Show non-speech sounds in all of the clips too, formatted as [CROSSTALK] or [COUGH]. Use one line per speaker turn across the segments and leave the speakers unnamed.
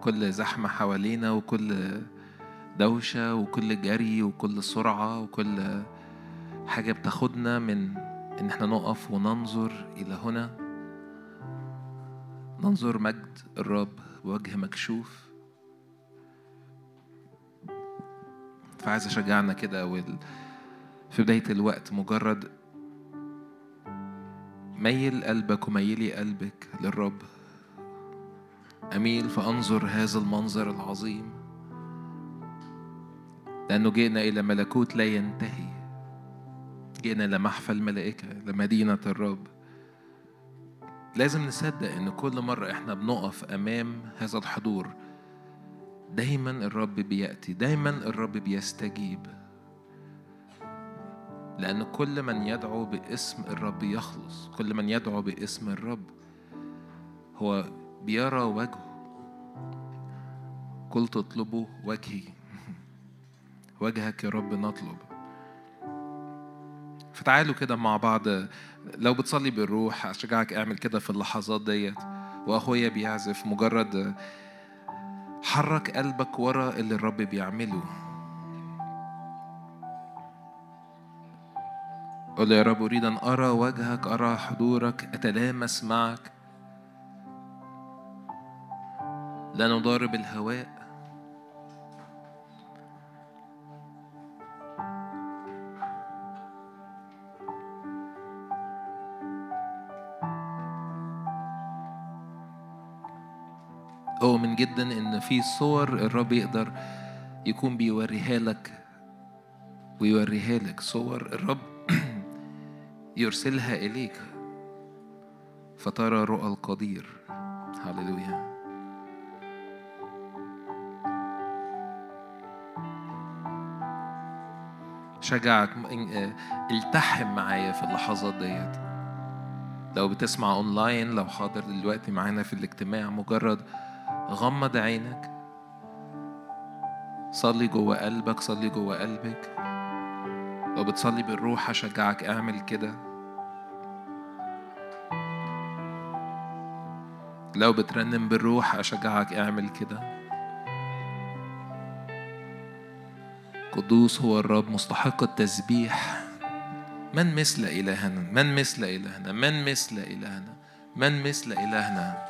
كل زحمة حوالينا وكل دوشة وكل جري وكل سرعة وكل حاجة بتاخدنا من إن إحنا نقف وننظر إلى هنا. ننظر مجد الرب بوجه مكشوف. فعايز أشجعنا كده وال... في بداية الوقت مجرد ميل قلبك وميلي قلبك للرب. أميل فأنظر هذا المنظر العظيم. لأنه جئنا إلى ملكوت لا ينتهي. جئنا إلى محفل الملائكة لمدينة الرب. لازم نصدق إن كل مرة إحنا بنقف أمام هذا الحضور دايما الرب بيأتي دايما الرب بيستجيب. لأن كل من يدعو باسم الرب يخلص كل من يدعو باسم الرب هو بيرى وجهه. قلت اطلبوا وجهي. وجهك يا رب نطلب. فتعالوا كده مع بعض. لو بتصلي بالروح أشجعك اعمل كده في اللحظات ديت. وأخويا بيعزف مجرد حرك قلبك ورا اللي الرب بيعمله. قل يا رب أريد أن أرى وجهك أرى حضورك أتلامس معك. لا نضارب الهواء أؤمن جدا إن في صور الرب يقدر يكون بيوريها لك ويوريها لك صور الرب [CLEARS THROAT] يرسلها إليك. فترى رؤى القدير. هللويا. شجعك التحم معايا في اللحظات ديت. لو بتسمع اونلاين لو حاضر دلوقتي معانا في الاجتماع مجرد غمض عينك. صلي جوه قلبك صلي جوه قلبك. لو بتصلي بالروح أشجعك اعمل كده. لو بترنم بالروح أشجعك اعمل كده. قدوس هو الرب مستحق التسبيح. من مثل إلهنا؟ من مثل إلهنا؟ من مثل إلهنا؟ من مثل إلهنا؟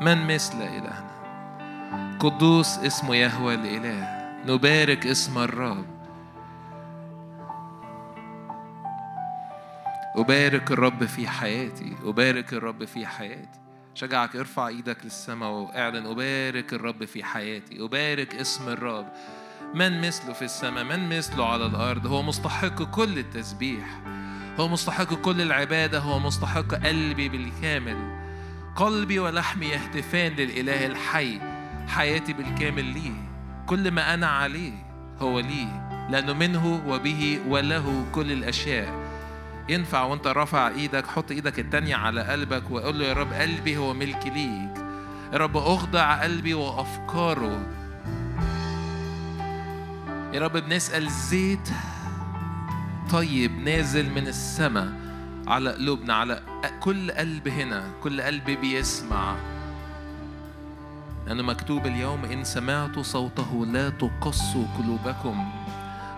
من مثل إلهنا؟ قدوس اسمه يهوى الإله نبارك اسم الرب. أبارك الرب في حياتي. أبارك الرب في حياتي. شجعك ارفع إيدك للسماء وأعلن. أبارك الرب في حياتي. أبارك اسم الرب. من مثله في السماء من مثله على الأرض. هو مستحق كل التسبيح. هو مستحق كل العبادة. هو مستحق قلبي بالكامل. قلبي ولحمي يهتفان للإله الحي. حياتي بالكامل ليه. كل ما أنا عليه هو ليه. لأنه منه وبه وله كل الأشياء. ينفع وأنت رافع إيدك حط إيدك التانية على قلبك وقول له يا رب قلبي هو ملك ليك. يا رب أخضع قلبي وأفكاره. يا رب بنسأل زيت. طيب نازل من السماء على قلوبنا على كل قلب هنا كل قلب بيسمع. لأنه مكتوب اليوم إن سمعتوا صوته لا تقصوا قلوبكم.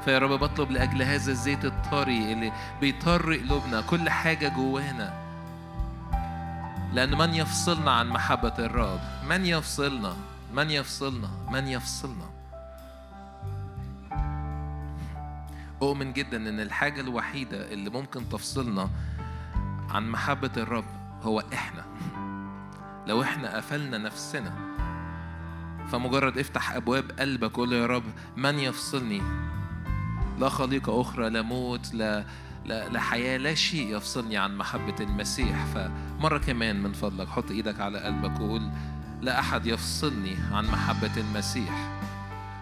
فيا رب بطلب لأجل هذا الزيت الطري اللي بيطر قلوبنا كل حاجة جوانا. لأن من يفصلنا عن محبة الرب؟ من يفصلنا؟ من يفصلنا؟ من يفصلنا؟ أؤمن جدا إن الحاجة الوحيدة اللي ممكن تفصلنا عن محبة الرب هو إحنا. لو إحنا قفلنا نفسنا فمجرد افتح أبواب قلبك قول يا رب من يفصلني؟ لا خليقة أخرى لا موت لا لا, لا حياة لا شيء يفصلني عن محبة المسيح. فمرة كمان من فضلك حط إيدك على قلبك وقول لا أحد يفصلني عن محبة المسيح.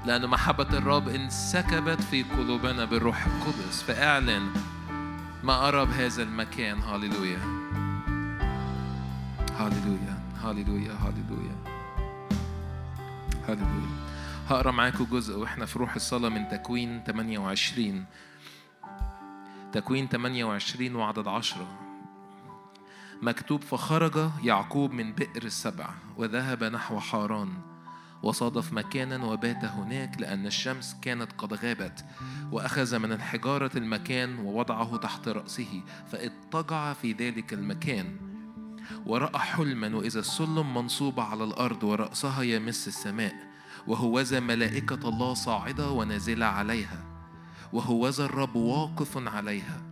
لأن محبة الرب انسكبت في قلوبنا بالروح القدس. فاعلن ما أرى بهذا المكان. هاليلويا هاليلويا هاليلويا هاليلويا هاليلويا هقرأ معاكم جزء وإحنا في روح الصلاة من تكوين 28 تكوين 28 وعدد عشرة. مكتوب فخرج يعقوب من بئر السبع وذهب نحو حاران. وصادف مكانا وبات هناك لأن الشمس كانت قد غابت وأخذ من الحجارة المكان ووضعه تحت رأسه فاضطجع في ذلك المكان. ورأى حلما وإذا السلم منصوبة على الأرض ورأسها يمس السماء وهوذا ملائكة الله صاعدة ونازلة عليها وهوذا الرب واقف عليها.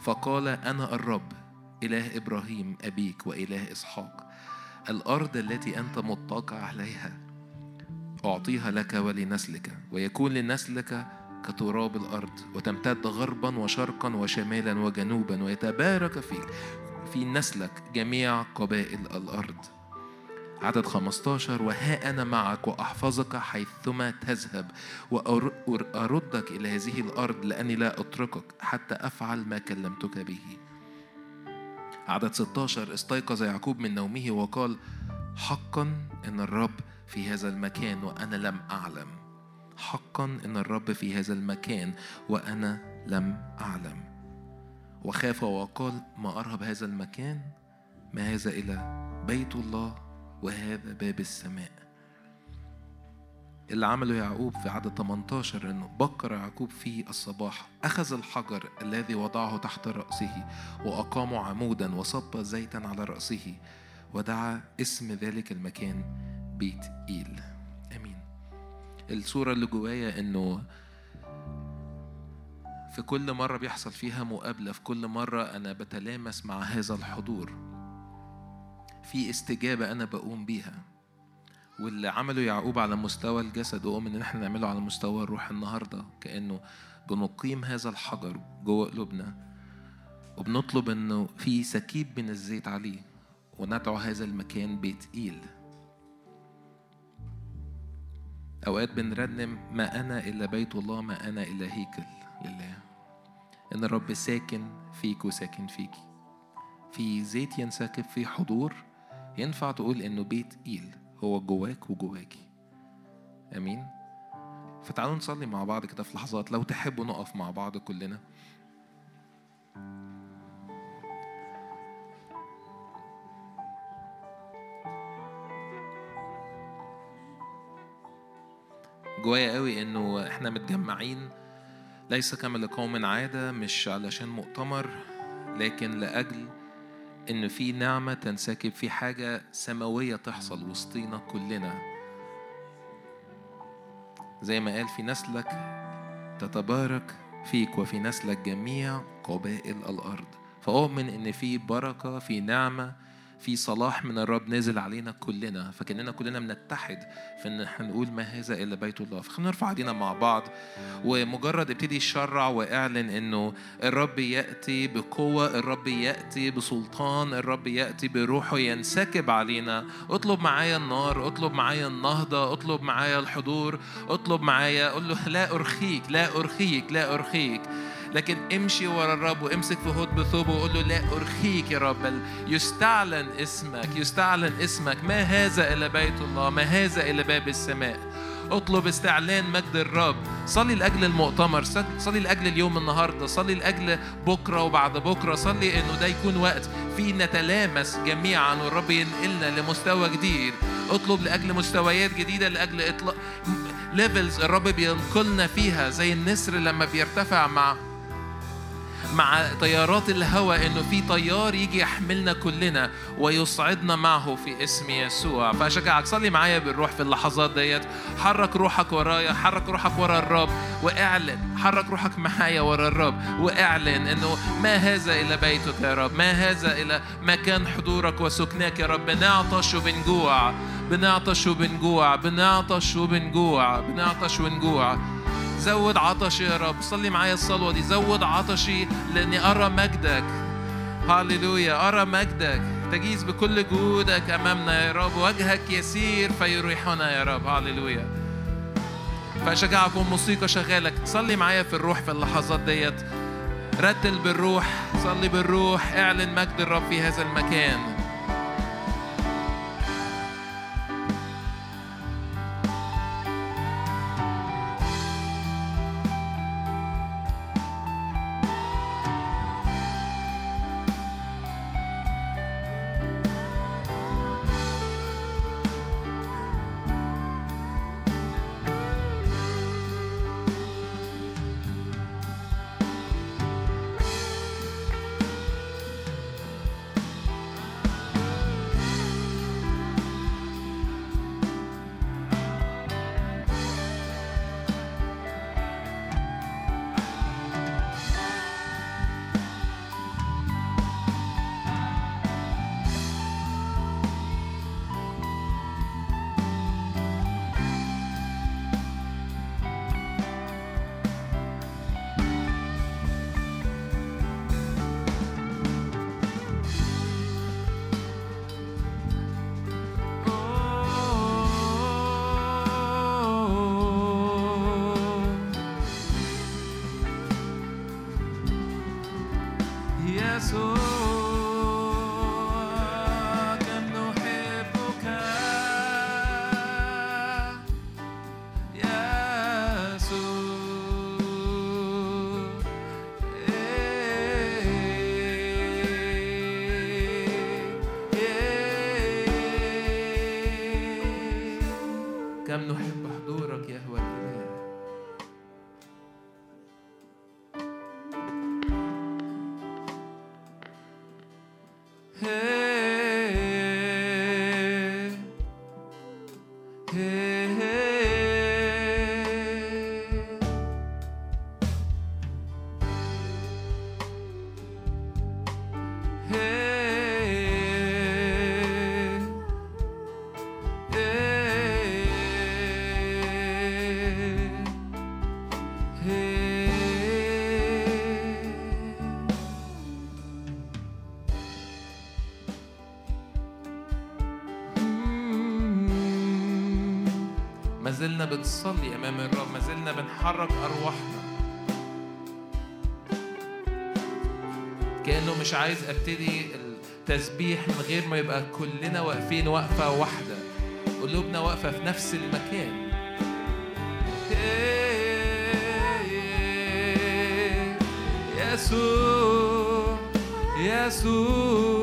فقال أنا الرب إله إبراهيم أبيك وإله إسحاق الأرض التي أنت مضطجع عليها. أعطيها لك ولنسلك ويكون لنسلك كتراب الأرض وتمتد غربا وشرقا وشمالا وجنوبا ويتبارك فيك في نسلك جميع قبائل الأرض. عدد 15 وها أنا معك وأحفظك حيثما تذهب وأردك إلى هذه الأرض لأني لا أتركك حتى أفعل ما كلمتك به. عدد 16 استيقظ يعقوب من نومه وقال حقا إن الرب في هذا المكان وأنا لم أعلم. حقا إن الرب في هذا المكان وأنا لم أعلم. وخاف وقال ما أرهب هذا المكان؟ ما هذا إلى بيت الله وهذا باب السماء. اللي عمله يعقوب في عدد 18 إنه بكر يعقوب في الصباح أخذ الحجر الذي وضعه تحت رأسه وأقام عمودا وصب زيتا على رأسه ودعا اسم ذلك المكان بيت إيل. آمين. الصورة اللي جوايا إنه في كل مرة بيحصل فيها مقابلة في كل مرة أنا بتلامس مع هذا الحضور في استجابة أنا بقوم بيها. واللي عمله يعقوب على مستوى الجسد وقوم إن إحنا نعمله على مستوى الروح النهاردة كأنه بنقيم هذا الحجر جوه قلوبنا. وبنطلب إنه في سكيب من الزيت عليه وندعو هذا المكان بيت إيل. أوقات بنرنم ما أنا إلا بيت الله ما أنا إلا هيكل لله. إن الرب ساكن فيك وساكن فيكي في زيت ينسكب في حضور ينفع تقول إنه بيت إيل هو جواك وجواكي أمين؟ فتعالوا نصلي مع بعض كده في لحظات لو تحبوا نقف مع بعض كلنا. جوايا قوي إنه إحنا متجمعين ليس كما لقوم عادة مش علشان مؤتمر لكن لأجل إن في نعمة تنسكب في حاجة سماوية تحصل وسطينا كلنا. زي ما قال في نسلك تتبارك فيك وفي نسلك جميع قبائل الأرض. فأؤمن إن في بركة في نعمة في صلاح من الرب نازل علينا كلنا فكأننا كلنا بنتحد في إن إحنا نقول ما هذا إلا بيت الله. فخلينا نرفع ايدينا مع بعض ومجرد ابتدي يشرع واعلن إنه الرب يأتي بقوة الرب يأتي بسلطان الرب يأتي بروحه ينسكب علينا. اطلب معايا النار اطلب معايا النهضة اطلب معايا الحضور اطلب معايا قول له لا أرخيك لا أرخيك لا أرخيك. لكن امشي ورا الرب وامسك في هود بثوبه وقول له لا أرخيك يا رب بل يستعلن اسمك يستعلن اسمك. ما هذا إلا بيت الله؟ ما هذا إلا باب السماء؟ اطلب استعلان مجد الرب. صلي لأجل المؤتمر صلي لأجل اليوم النهارده صلي لأجل بكرة وبعد بكرة. صلي إنه ده يكون وقت فيه نتلامس جميعا والرب ينقلنا لمستوى جديد. اطلب لأجل مستويات جديدة لأجل اطلاق ليفلز الرب بينقلنا فيها زي النسر لما بيرتفع مع مع طيارات الهواء إنه في طيار يجي يحملنا كلنا ويصعدنا معه في اسم يسوع. فاشجعك صلي معايا بالروح في اللحظات ديت. حرك روحك ورايا حرك روحك ورا الرب واعلن. حرك روحك معايا ورا الرب واعلن إنه ما هذا الا بيتك يا رب ما هذا الا مكان حضورك وسكناك يا رب. بنعطش وبنجوع بنعطش وبنجوع بنعطش وبنجوع بنعطش ونجوع زود عطشي يا رب. صلي معايا الصلوة دي. زود عطشي لأني أرى مجدك. هاليلويا أرى مجدك. تجيز بكل جهودك أمامنا يا رب. وجهك يسير فيريحنا يا رب. هاليلويا فأشجعكم موسيقى شغالك صلي معايا في الروح في اللحظات ديت. رتل بالروح. صلي بالروح. اعلن مجد الرب في هذا المكان.
بنصلي أمام الرب ما زلنا بنحرك أرواحنا كأنه مش عايز أبتدي التسبيح من غير ما يبقى كلنا واقفين وقفة واحدة قلوبنا واقفة في نفس المكان يسوع يسوع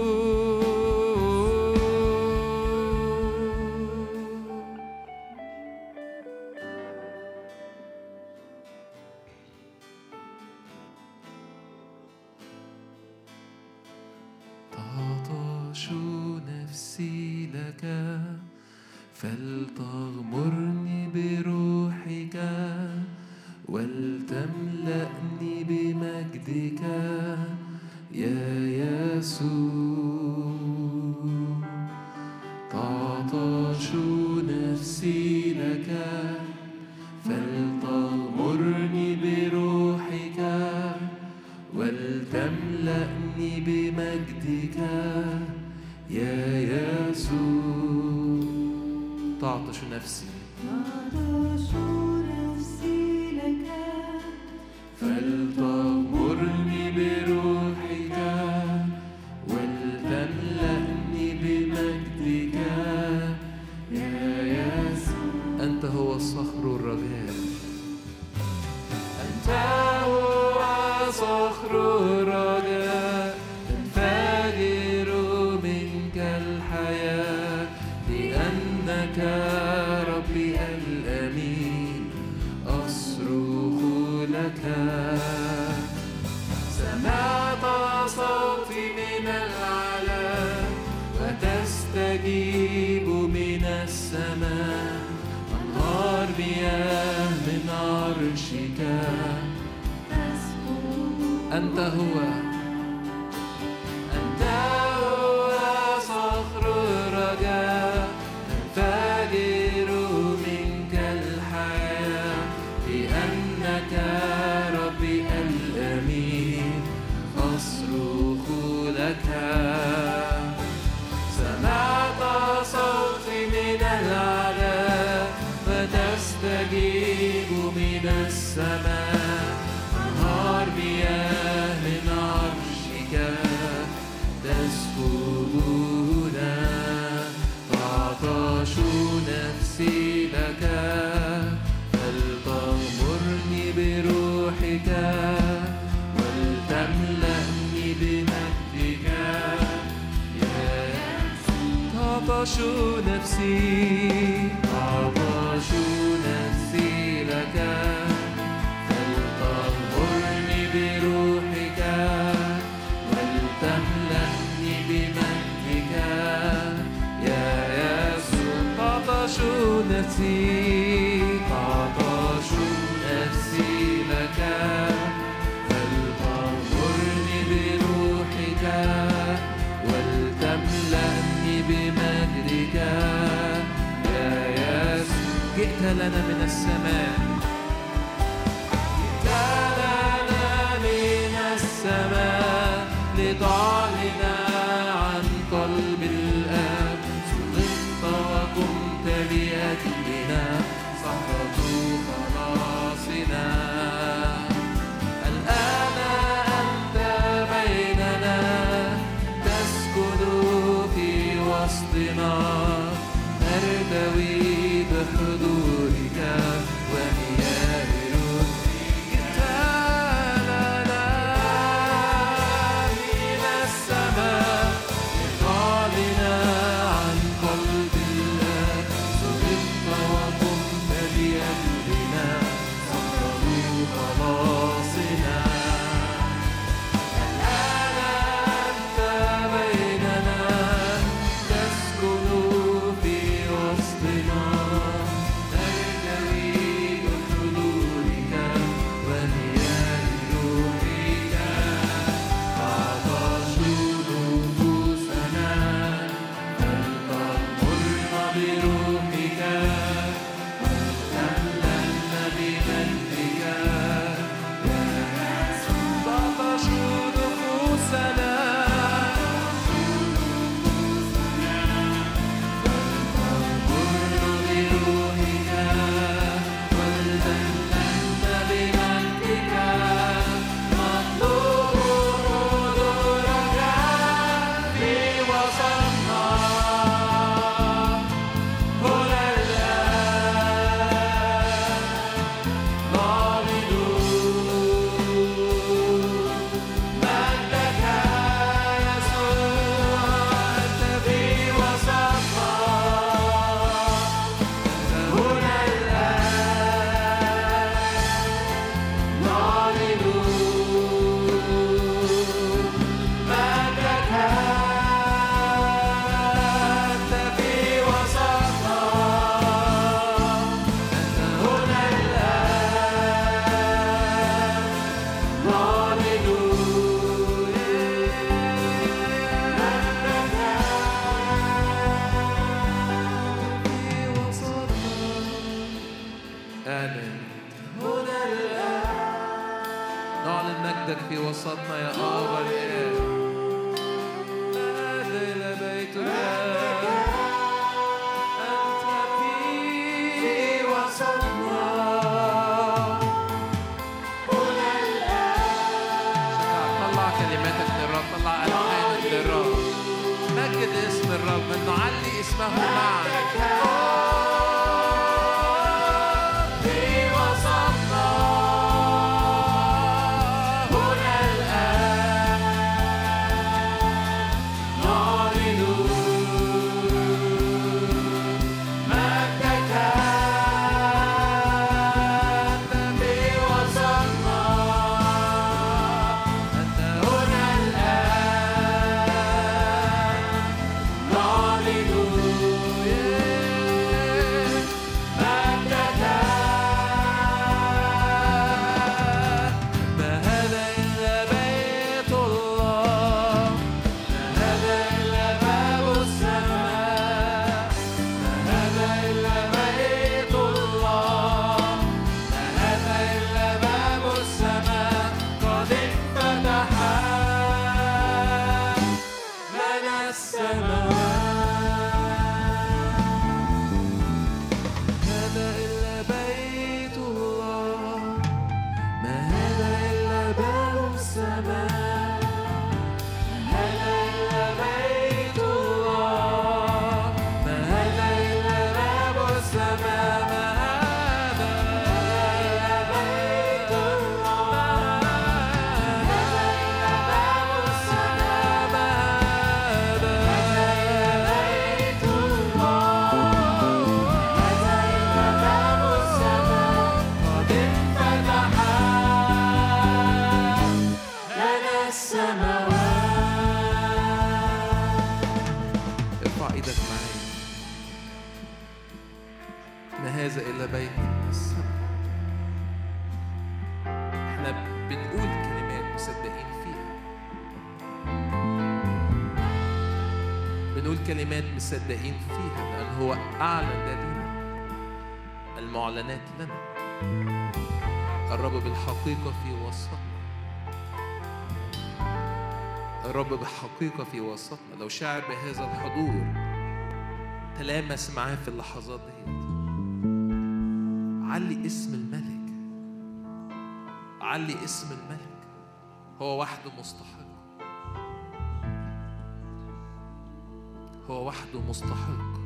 الصدقين فيها لأن هو أعلن دليل المعلنات لنا. الرب بالحقيقة في وسطنا. الرب بالحقيقة في وسطنا. لو شعر بهذا الحضور تلامس معاه في اللحظات دي علي اسم الملك. علي اسم الملك. هو وحده مستحق. هو وحده مستحق.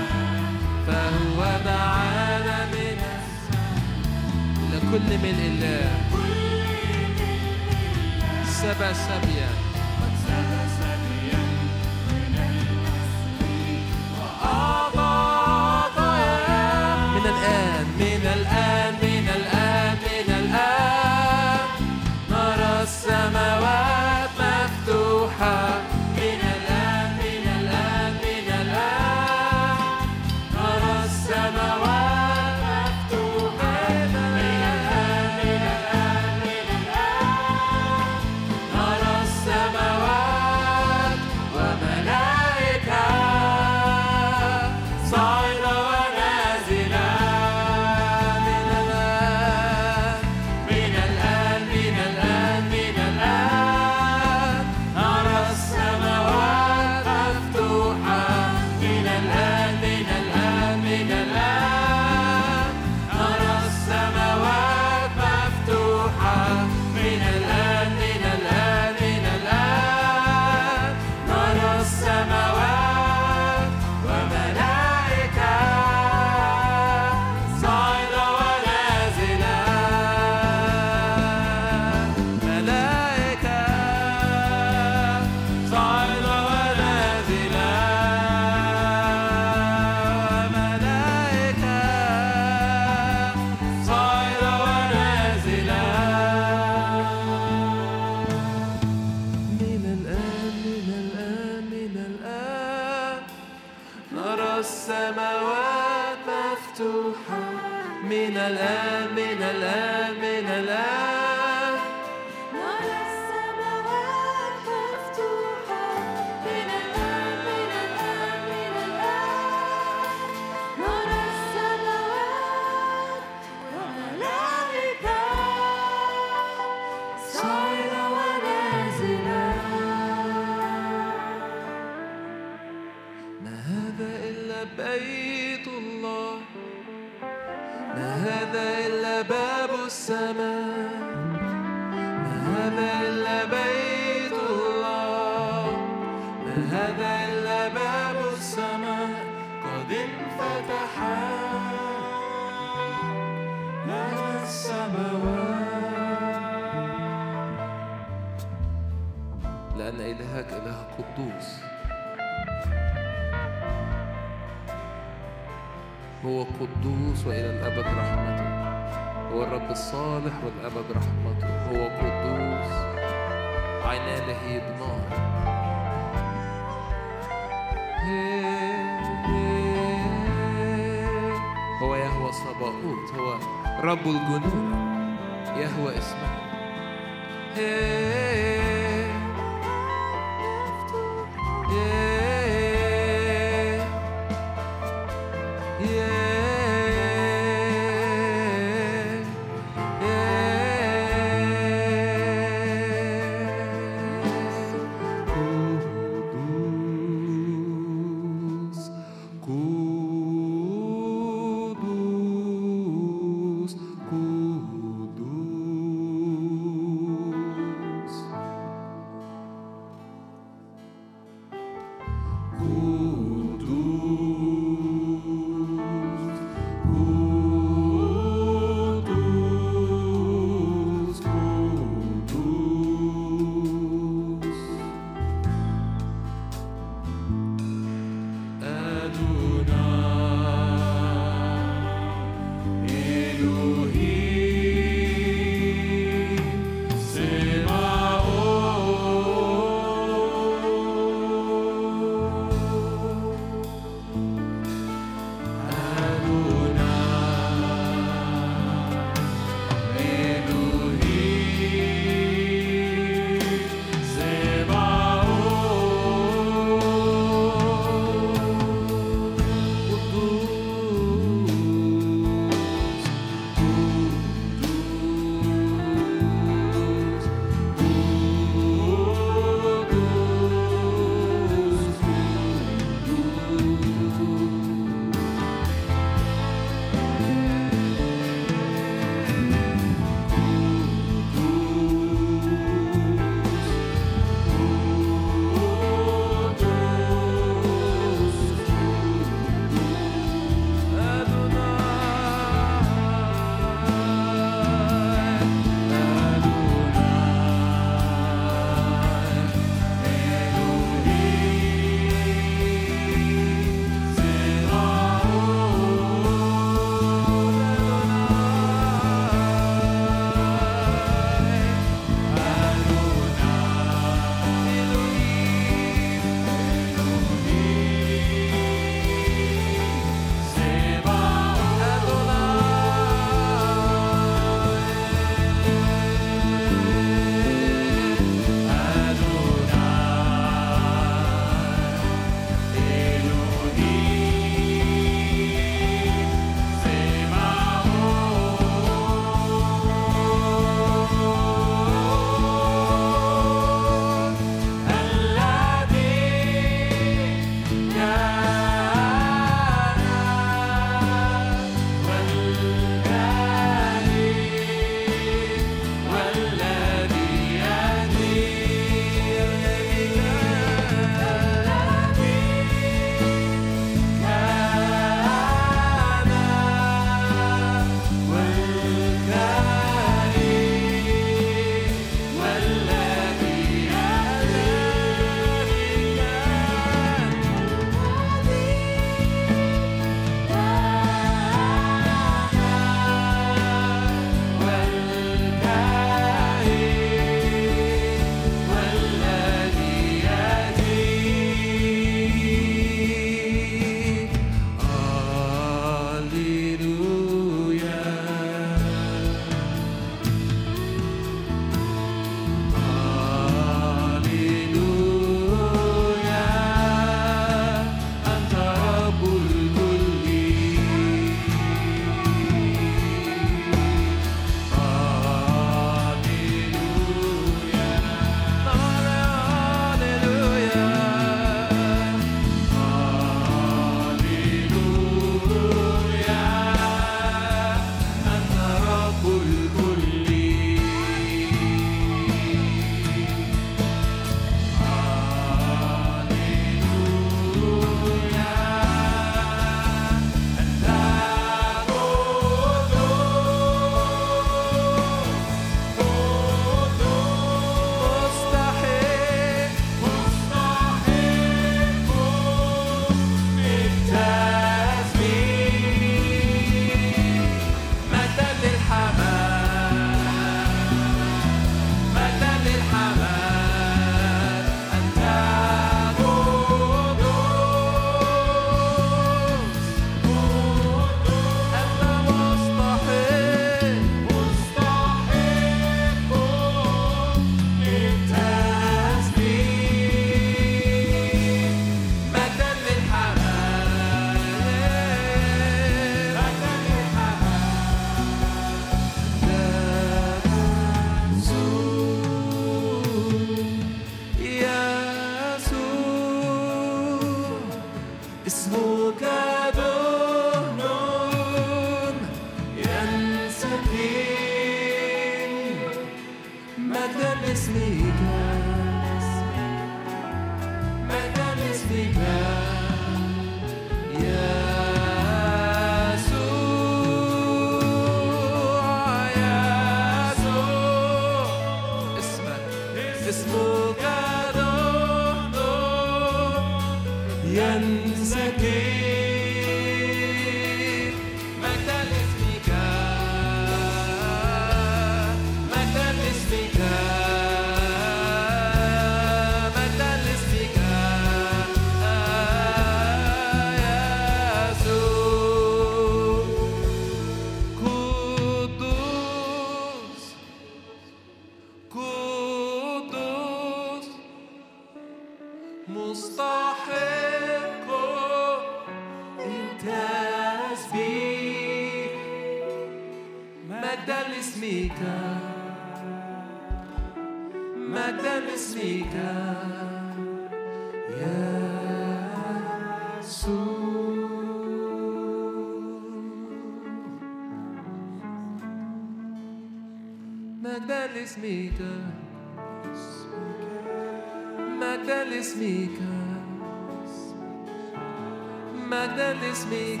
لاسمك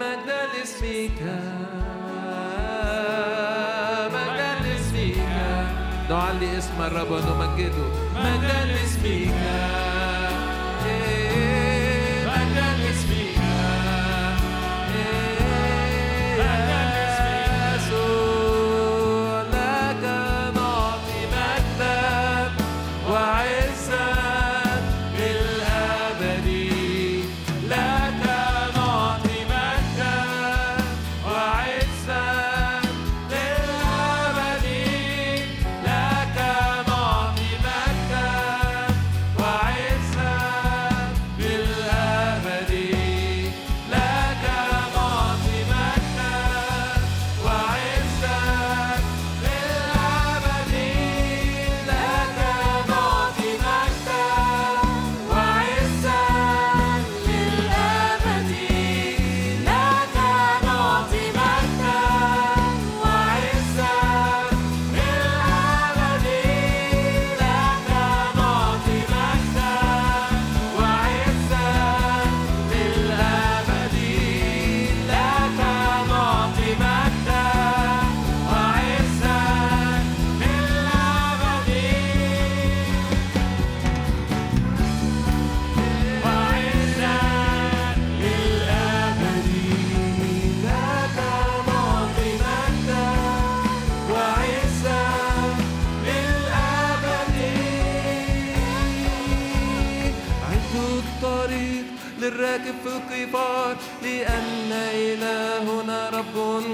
مجدا لاسمك مجدا لاسمك نعلي اسم الرب ونمجده مجدا لاسمك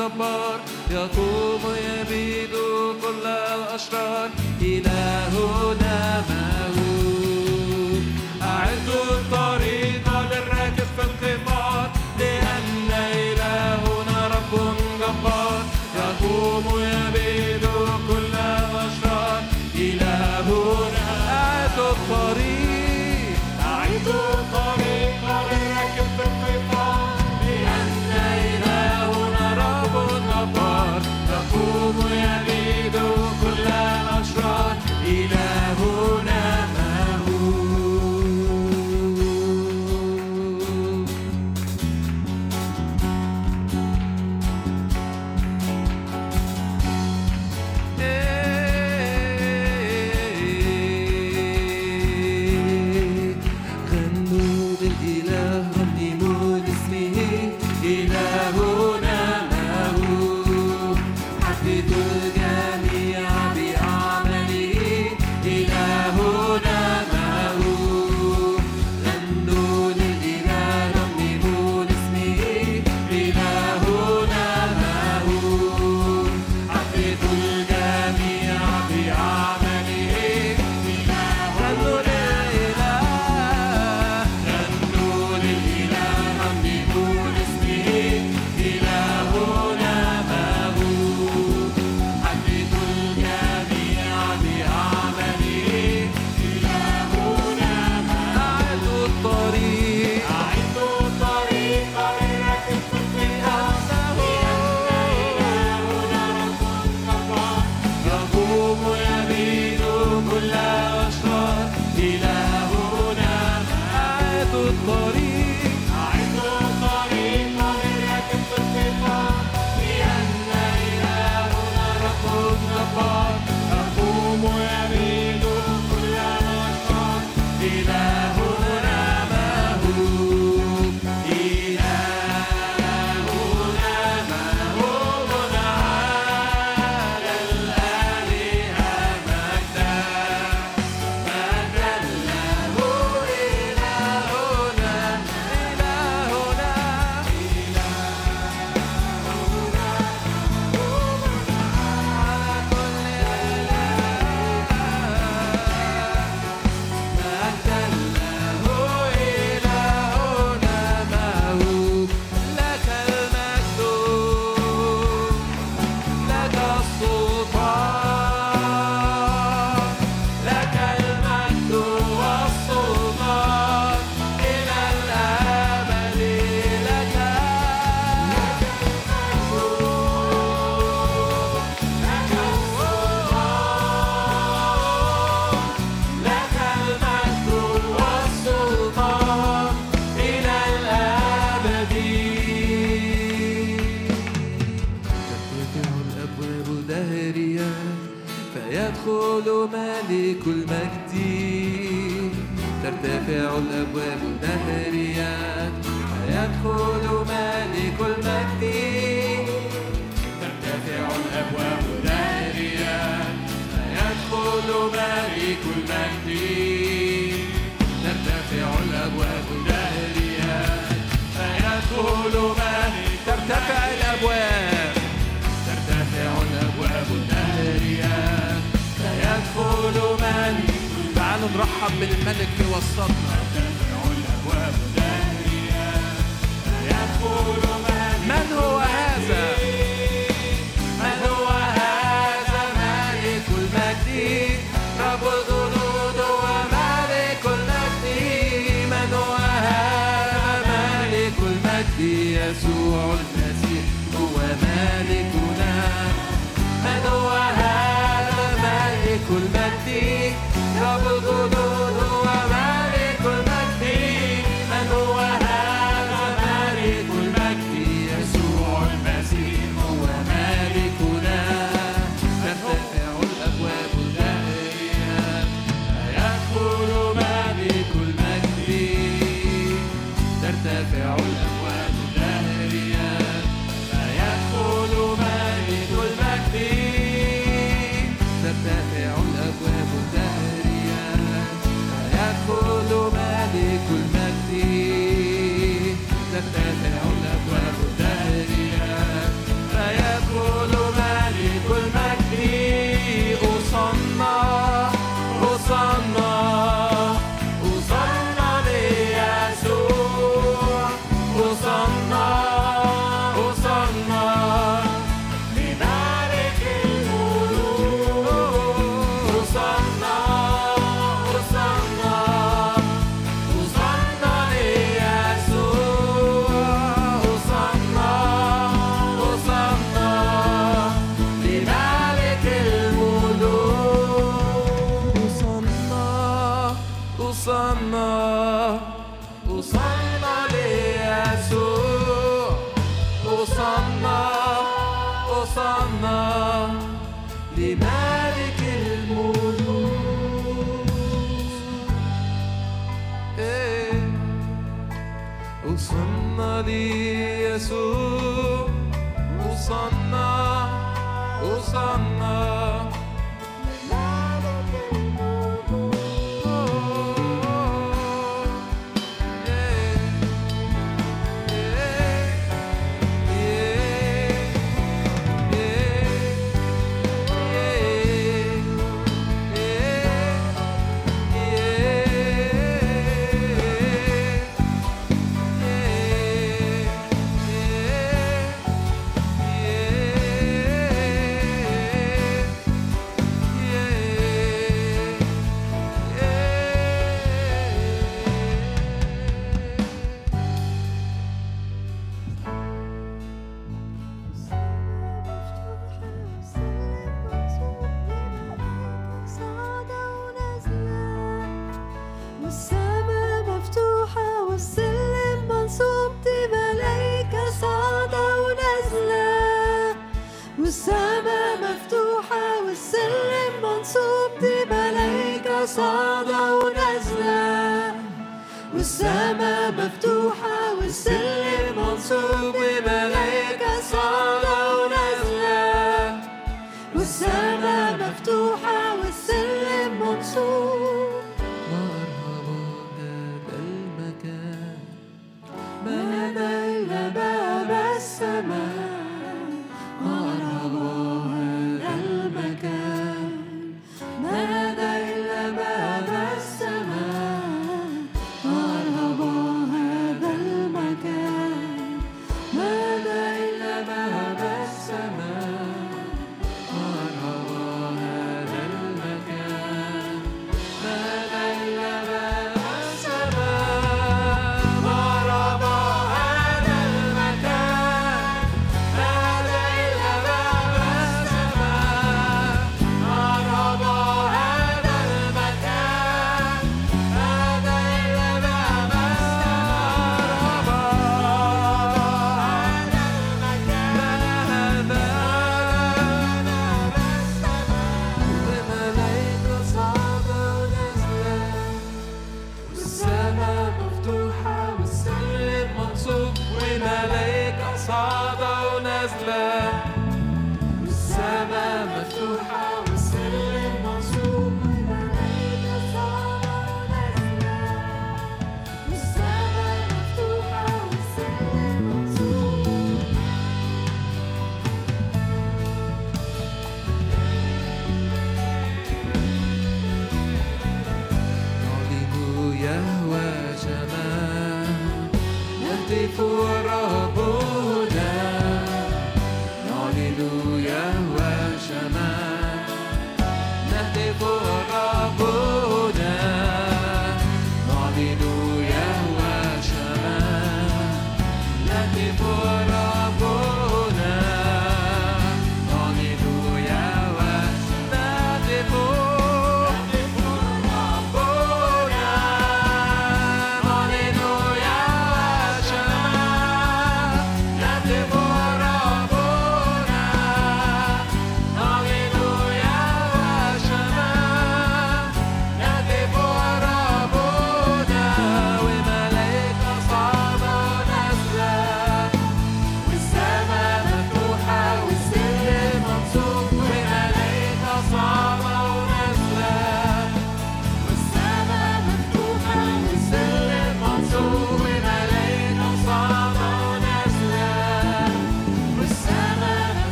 جبار يقوم يبيد نرحب بالملك في وسطنا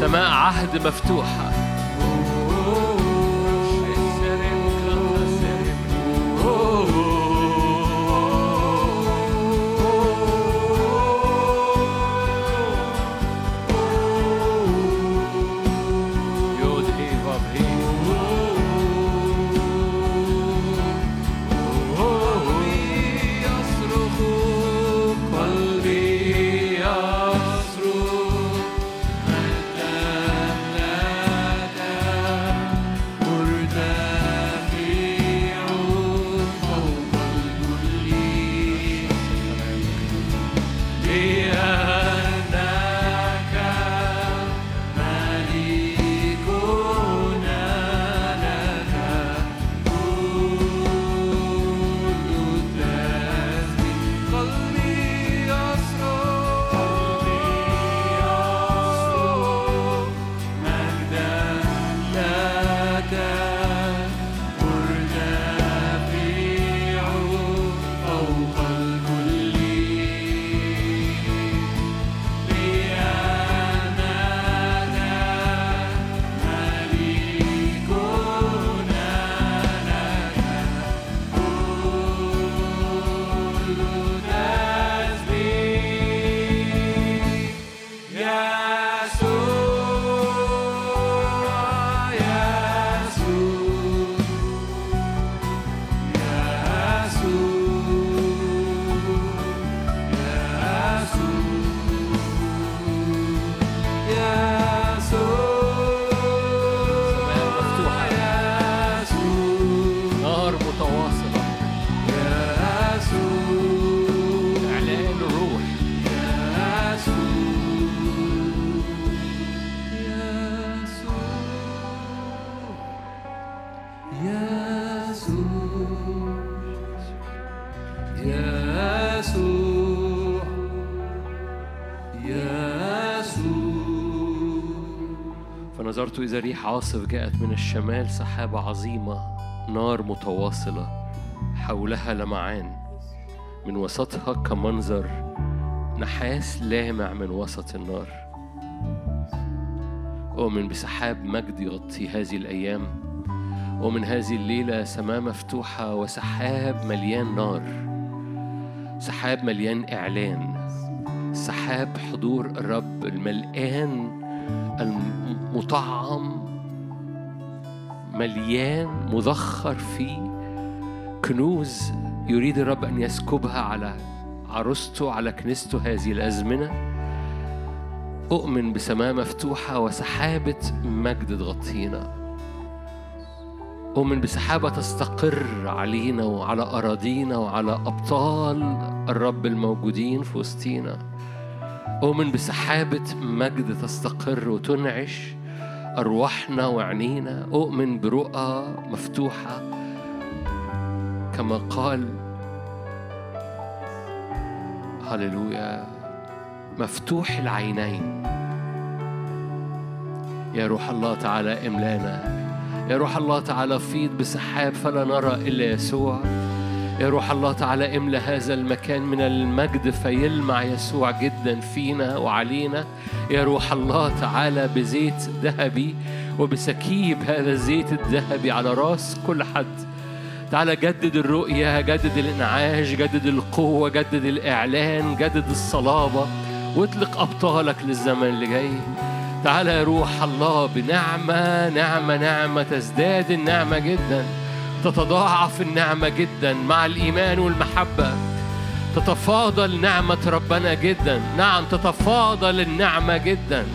سماء عهد مفتوحة. فنظرت إذا ريح عاصف جاءت من الشمال سحابة عظيمة نار متواصلة حولها لمعان. من وسطها كمنظر نحاس لامع من وسط النار. أؤمن بسحاب مجد يغطي هذه الأيام. ومن هذه الليلة سماء مفتوحة وسحاب مليان نار. سحاب مليان إعلان. سحاب حضور الرب الملآن المطعم مليان مذخر فيه. كنوز يريد الرب أن يسكبها على عروسته على كنيسته هذه الأزمنة. أؤمن بسماء مفتوحة وسحابة مجد تغطينا أؤمن بسحابة تستقر علينا وعلى أراضينا وعلى أبطال الرب الموجودين في وسطينا. أؤمن بسحابة مجد تستقر وتنعش. أرواحنا وعينينا أؤمن برؤى مفتوحة. كما قال هللويا مفتوح العينين. يا روح الله تعالى املانا. يا روح الله تعالى فيض بسحاب فلا نرى إلا يسوع. يا روح الله تعالى املى هذا المكان من المجد فيلمع يسوع جدا فينا وعلينا. يا روح الله تعالى بزيت ذهبي وبسكيب هذا الزيت الذهبي على راس كل حد. تعالى جدد الرؤية جدد الإنعاش جدد القوة جدد الإعلان جدد الصلابة. واطلق أبطالك للزمن اللي جاي. تعالى يا روح الله بنعمة نعمة نعمة تزداد النعمة جدا. تتضاعف النعمة جدا مع الإيمان والمحبة. تتفاضل نعمة ربنا جدا. نعم تتفاضل النعمة جدا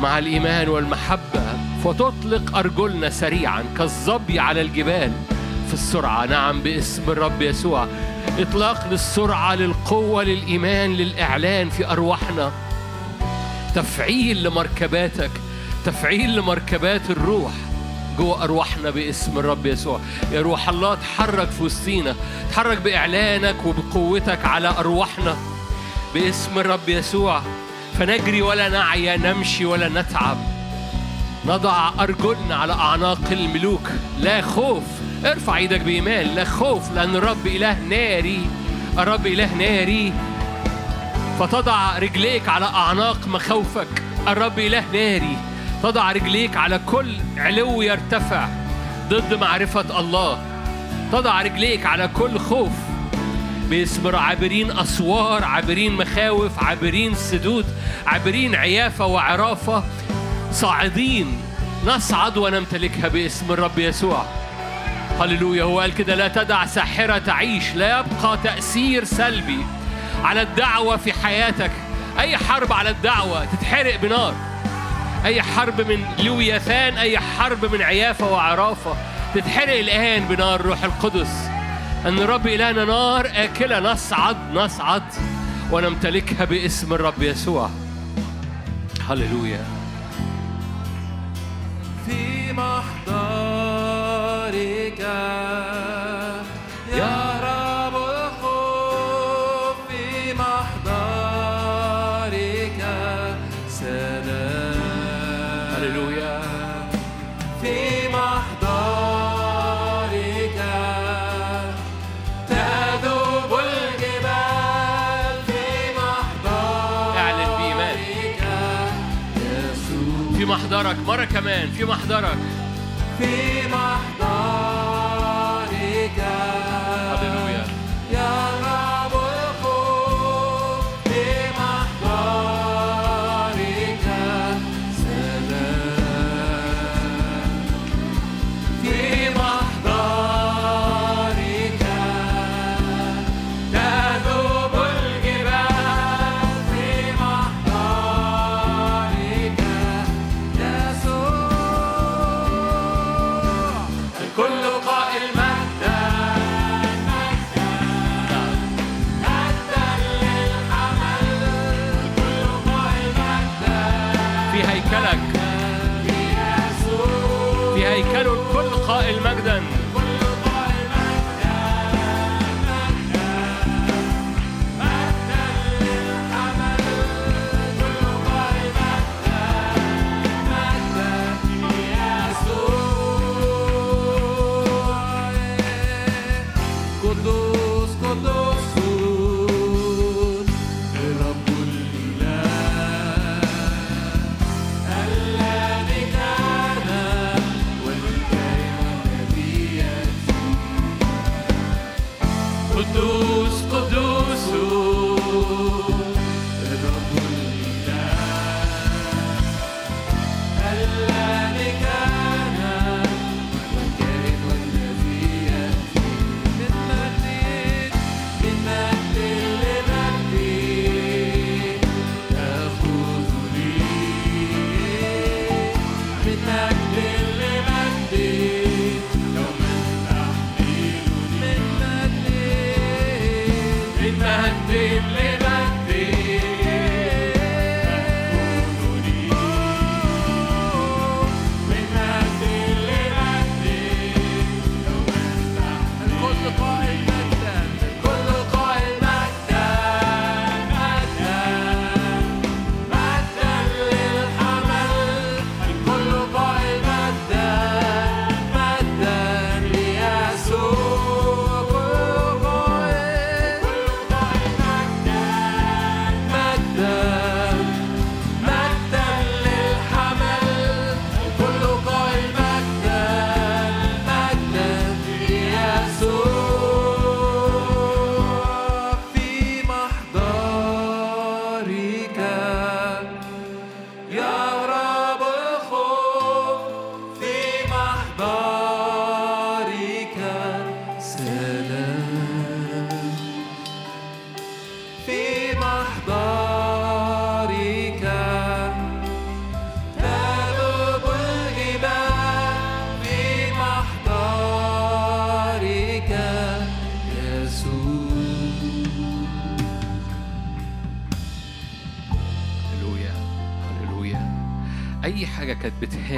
مع الإيمان والمحبة. فتطلق أرجلنا سريعا كالظبي على الجبال في السرعة. نعم باسم الرب يسوع. إطلاق للسرعة للقوة للإيمان للإعلان في أرواحنا. تفعيل لمركباتك. تفعيل لمركبات الروح. جوه أرواحنا باسم الرب يسوع. يا روح الله تحرك في وسطينا تحرك بإعلانك وبقوتك على أرواحنا باسم الرب يسوع. فنجري ولا نعيا نمشي ولا نتعب. نضع أرجلنا على أعناق الملوك. لا خوف ارفع إيدك بإيمان. لا خوف لأن الرب إله ناري. الرب إله ناري. فتضع رجليك على أعناق مخاوفك. الرب إله ناري. تضع رجليك على كل علو يرتفع ضد معرفة الله. تضع رجليك على كل خوف. باسم عابرين أسوار عابرين مخاوف عابرين سدود عابرين عيافة وعرافة. صاعدين. نصعد ونمتلكها باسم الرب يسوع. هللويا. هو قال كده لا تدع ساحرة تعيش لا يبقى تأثير سلبي على الدعوة في حياتك. أي حرب على الدعوة تتحرق بنار. أي حرب من لويثان أي حرب من عيافة وعرافة. تتحرق الآن بنار روح القدس. أن الرب إلهنا نار آكلة نصعد نصعد ونمتلكها باسم الرب يسوع. هللويا.
في محضرك محضرك
مرة كمان في محضرك.
في محضرك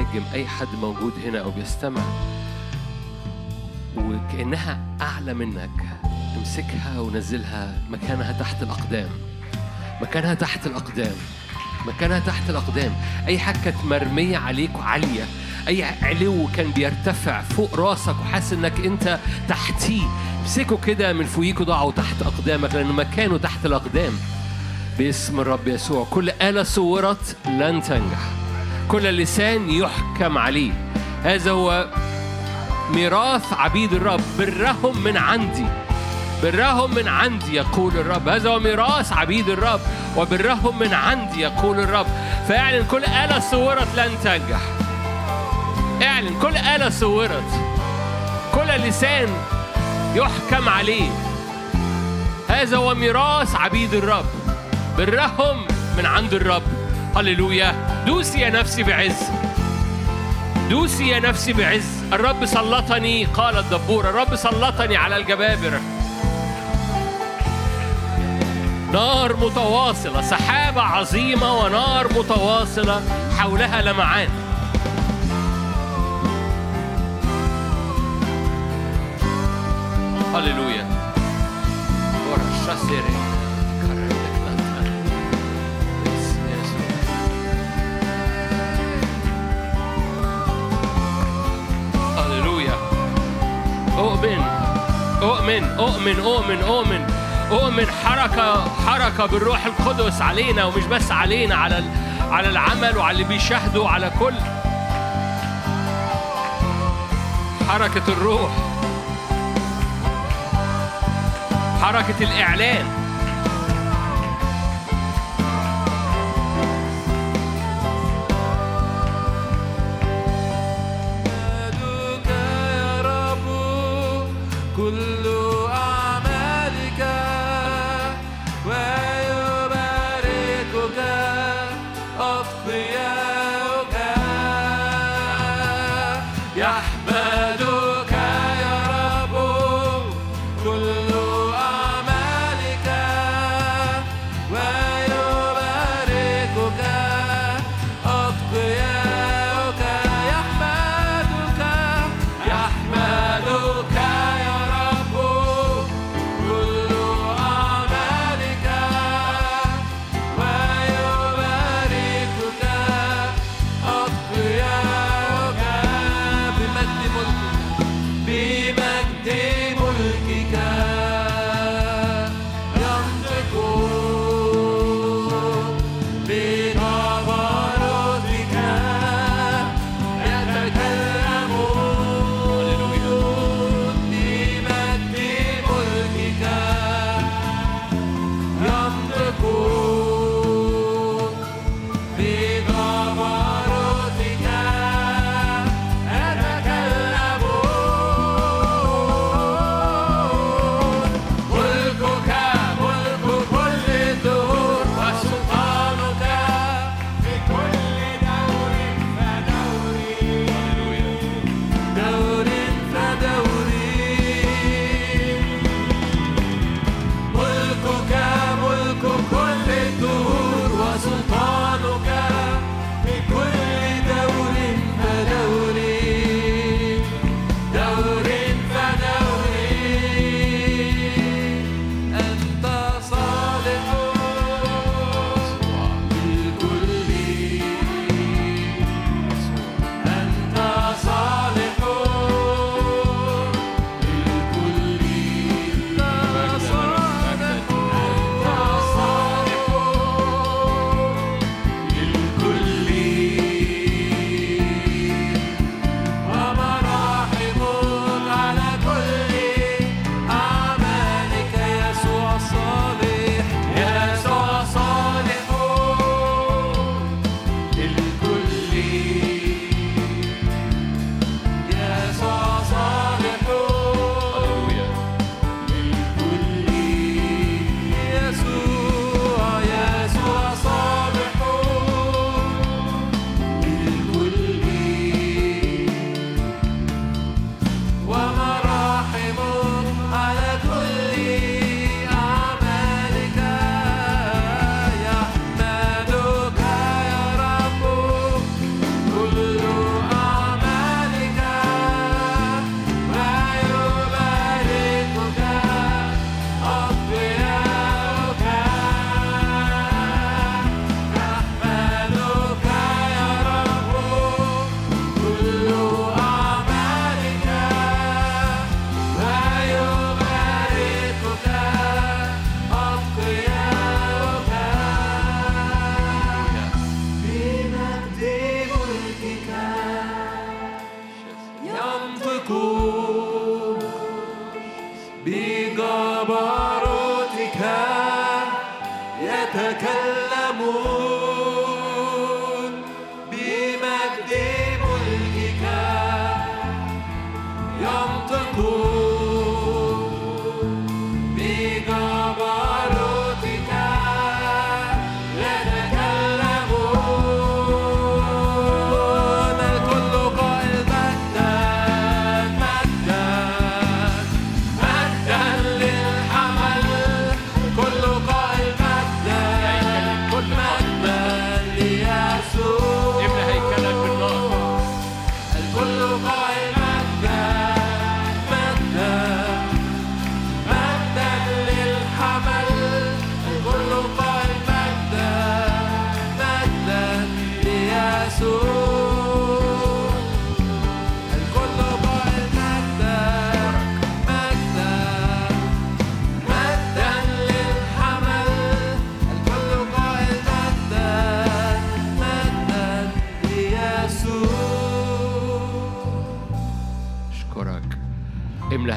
بتهاجم أي حد موجود هنا أو بيستمع. وكأنها أعلى منك. امسكها ونزلها مكانها تحت الأقدام. مكانها تحت الأقدام. مكانها تحت الأقدام. أي حاجة كانت مرمية عليك وعالية أي علو كان بيرتفع فوق راسك وحاسس إنك أنت تحتيه. امسكه كده من فوقيك وضعه تحت أقدامك لأنه مكانه تحت الأقدام. باسم الرب يسوع. كل آلة صورت لن تنجح. كل لسان يحكم عليه. هذا هو ميراث عبيد الرب. برهم من عندي. برهم من عندي يقول الرب. هذا هو ميراث عبيد الرب. وبرهم من عندي يقول الرب. فاعلن كل آلة صورت لن تنجح. اعلن كل آلة صورت. كل لسان يحكم عليه. هذا هو ميراث عبيد الرب. برهم من عند الرب. هللويا. دوسي يا نفسي بعز. دوسي يا نفسي بعز. الرب سلطني قال الدبور. الرب سلطني على الجبابرة. نار متواصلة سحابة عظيمة ونار متواصلة حولها لمعان. هللويا. ورشاسيري كرندك أؤمن أؤمن أؤمن أؤمن أؤمن أؤمن. حركة حركة بالروح القدس علينا ومش بس علينا على على العمل وعلى اللي بيشاهدوا على كل. حركة الروح حركة الإعلان.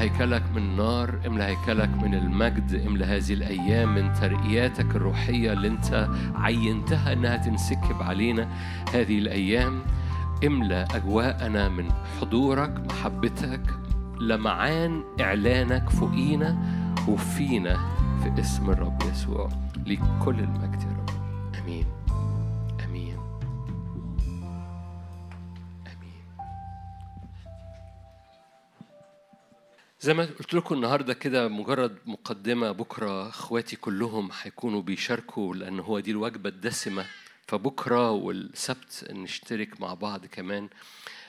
هيكلك من نار املى هيكلك من المجد املى هذه الأيام من ترقياتك الروحية اللي أنت عينتها إنها تنسكب علينا هذه الأيام املى أجواءنا من حضورك محبتك لمعان إعلانك فوقينا وفينا في اسم الرب يسوع. لكل المجد يا رب. آمين. زي ما قلت لكم النهارده كده مجرد مقدمة بكرة أخواتي كلهم هيكونوا بيشاركوا لأن هو دي الوجبة الدسمة. فبكرة والسبت نشترك مع بعض كمان.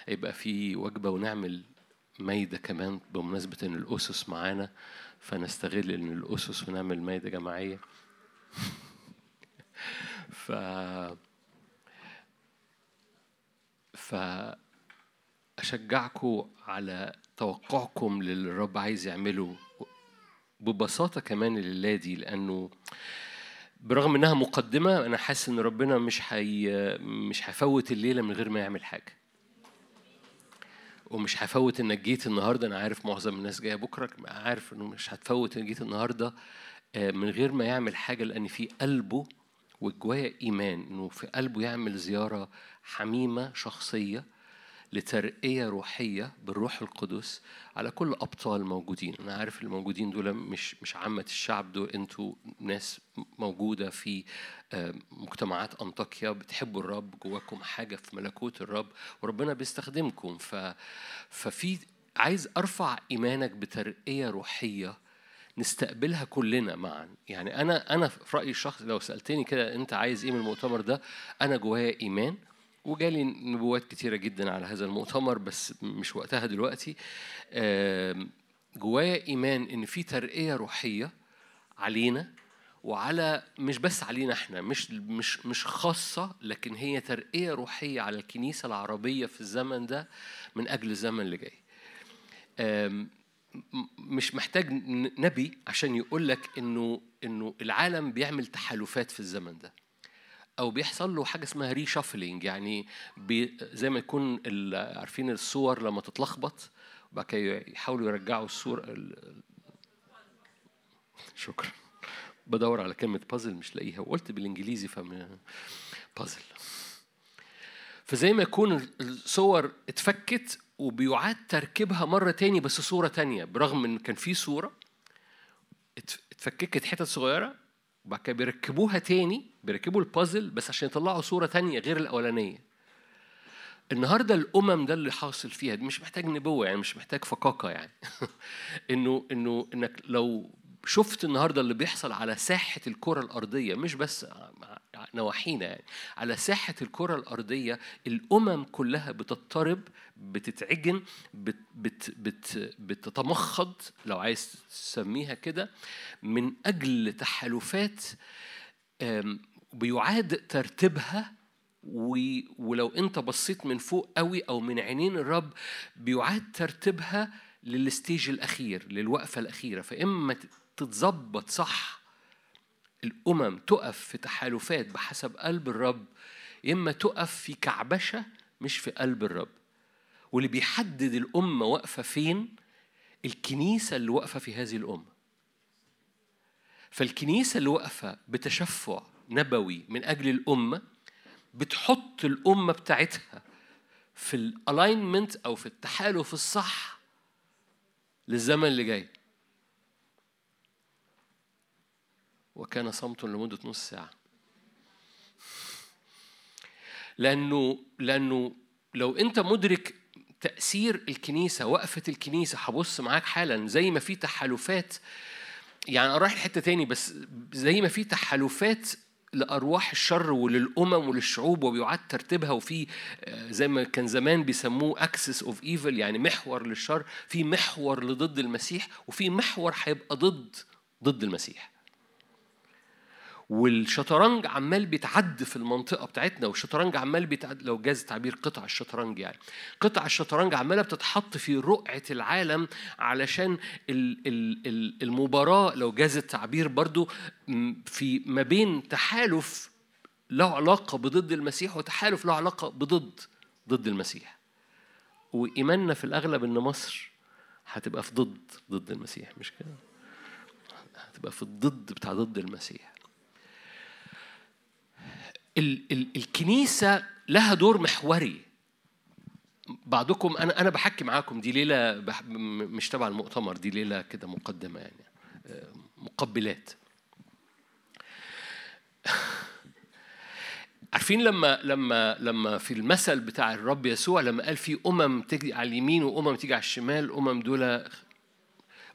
يبقى في وجبة ونعمل مايده كمان بمناسبة إن الأسس معانا. فنستغل إن الأسس ونعمل مايده جماعية. [LAUGHS] ف ف أشجعكم على توقعكم للي الرب عايز يعمله ببساطة كمان الليلة دي لأنه برغم إنها مقدمة أنا حاسس إن ربنا مش حي مش هيفوت الليلة من غير ما يعمل حاجة. ومش هفوت إنك جيت النهارده أنا عارف معظم الناس جاية بكرة عارف إنه مش هتفوت إنك جيت النهارده آه، من غير ما يعمل حاجة لأن في قلبه وجوايا إيمان إنه في قلبه يعمل زيارة حميمة شخصية. لترقية روحية بالروح القدس على كل أبطال موجودين. أنا عارف الموجودين دول مش مش عامة الشعب دول أنتوا ناس موجودة في آه، مجتمعات أنطاكيا بتحبوا الرب جواكم حاجة في ملكوت الرب وربنا بيستخدمكم. ف ففي عايز أرفع إيمانك بترقية روحية نستقبلها كلنا معا. يعني أنا أنا في رأيي الشخصي لو سألتني كده أنت عايز إيه من المؤتمر ده أنا جوايا إيمان وجالي نبوات كتيرة جدا على هذا المؤتمر بس مش وقتها دلوقتي. جوايا إيمان إن في ترقية روحية علينا وعلى مش بس علينا إحنا مش مش مش خاصة لكن هي ترقية روحية على الكنيسة العربية في الزمن ده من أجل الزمن اللي جاي. مش محتاج نبي عشان يقول لك إنه إنه العالم بيعمل تحالفات في الزمن ده. أو بيحصل له حاجة اسمها ري شافلينج يعني زي ما يكون عارفين الصور لما تتلخبط وبعد كده يحاولوا يرجعوا الصور ال- شكرا. بدور على كلمة بازل مش لاقيها وقلت بالإنجليزي فم بازل فزي ما يكون الصور اتفكت وبيعاد تركيبها مرة تاني بس صورة تانية برغم إن كان في صورة ات- اتفككت حتت صغيرة وبعد كده بيركبوها تاني بيركبوا البازل بس عشان يطلعوا صورة تانية غير الأولانية. النهارده الأمم ده اللي حاصل فيها مش محتاج نبوة يعني مش محتاج فقاقة يعني. [LAUGHS] إنه إنه إنك لو شفت النهارده اللي بيحصل على ساحة الكرة الأرضية مش بس نواحينا يعني على ساحة الكرة الأرضية الأمم كلها بتضطرب بتتعجن بت بت بت بتتمخض لو عايز تسميها كده من أجل تحالفات بيعاد ترتيبها ولو انت بصيت من فوق قوي أو من عينين الرب بيعاد ترتيبها للستيج الأخير للوقفة الأخيرة. فإما تتظبط صح الأمم تقف في تحالفات بحسب قلب الرب إما تقف في كعبشة مش في قلب الرب. واللي بيحدد الامه واقفة فين؟ الكنيسة اللي واقفة في هذه الامه فالكنيسة اللي واقفة بتشفع نبوي من أجل الأمة بتحط الأمة بتاعتها في الالاينمنت أو في التحالف الصح للزمن اللي جاي. وكان صمت لمدة نص ساعة. لأنه لأنه لو أنت مدرك تأثير الكنيسة وقفة الكنيسة هبص معاك حالا زي ما في تحالفات يعني أنا رايح لحتة تاني بس زي ما في تحالفات لأرواح الشر وللأمم وللشعوب وبيعاد ترتيبها. وفي آه، زي ما كان زمان بيسموه axis of evil يعني محور للشر. في محور لضد المسيح وفي محور هيبقى ضد ضد المسيح. والشطرنج عمال بيتعد في المنطقة بتاعتنا والشطرنج عمال بيتعد لو جاز تعبير قطع الشطرنج يعني. قطع الشطرنج عمالة بتتحط في رقعه العالم علشان ال- ال- ال- المباراة لو جاز التعبير برضو في ما بين تحالف له علاقة بضد المسيح وتحالف له علاقة بضد ضد المسيح. وإيماننا في الأغلب إن مصر هتبقى في ضد ضد المسيح مش كده؟ هتبقى في الضد بتاع ضد المسيح. ال ال الكنيسة لها دور محوري. بعضكم أنا أنا بحكي معاكم دي ليلة بح مش تبع المؤتمر دي ليلة كده مقدمة يعني آه، مقبلات. [LAUGHS] عارفين لما لما لما في المثل بتاع الرب يسوع لما قال في أمم تيجي على اليمين وأمم تيجي على الشمال الأمم دول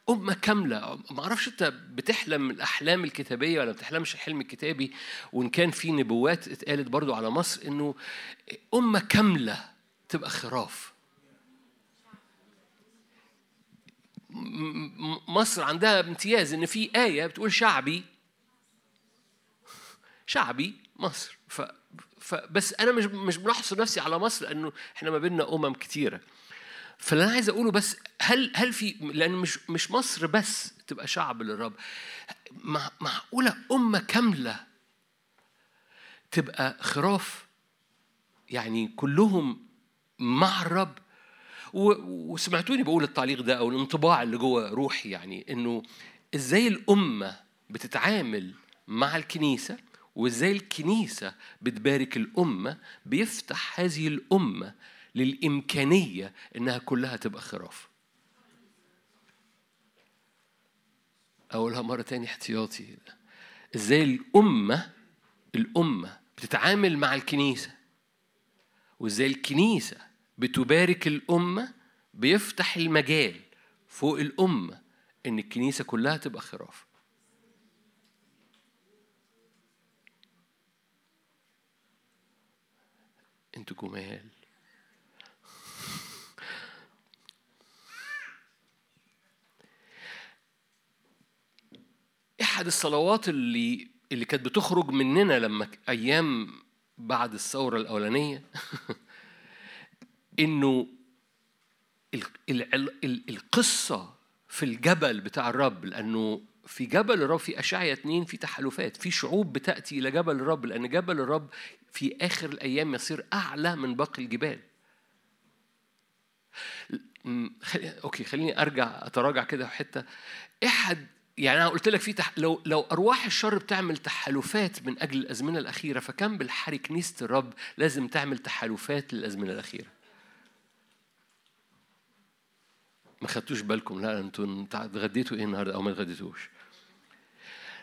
أمة كاملة. ما أعرفش أنت بتحلم الأحلام الكتابية ولا بتحلمش الحلم الكتابي؟ وإن كان في نبوات اتقالت برضو على مصر إنه أمة كاملة تبقى خراف. مصر عندها امتياز إن في آية بتقول شعبي شعبي مصر ف فبس أنا مش مش بنحصر نفسي على مصر لأنه إحنا ما بيننا امم كتيره فاللي أنا عايز أقوله بس هل هل في لأن مش مش مصر بس تبقى شعب للرب مع معقولة أمة كاملة تبقى خراف؟ يعني كلهم مع الرب. وسمعتوني بقول التعليق ده أو الانطباع اللي جوه روحي يعني إنه إزاي الأمة بتتعامل مع الكنيسة وإزاي الكنيسة بتبارك الأمة بيفتح هذه الأمة للإمكانية إنها كلها تبقى خراف أقولها مرة تاني احتياطي. إزاي الأمة الأمة بتتعامل مع الكنيسة وإزاي الكنيسة بتبارك الأمة بيفتح المجال فوق الأمة إن الكنيسة كلها تبقى خراف أنتوا جمال. أحد الصلوات اللي اللي كانت بتخرج مننا لما أيام بعد الثورة الأولانية [LAUGHS] إنه ال- ال- ال- القصة في الجبل بتاع الرب لأنه في جبل الرب في اشعيا اتنين في تحالفات في شعوب بتأتي إلى جبل الرب لأن جبل الرب في آخر الأيام يصير أعلى من باقي الجبال. أوكي خليني أرجع أتراجع كده في حتة أحد يعني أنا قلت لك في تح... لو لو أرواح الشر بتعمل تحالفات من أجل الأزمنة الأخيرة فكان بالحري كنيسة الرب لازم تعمل تحالفات للأزمنة الأخيرة؟ ما خدتوش بالكم؟ لا أنتوا اتغديتوا إيه النهارده؟ أو ما اتغديتوش.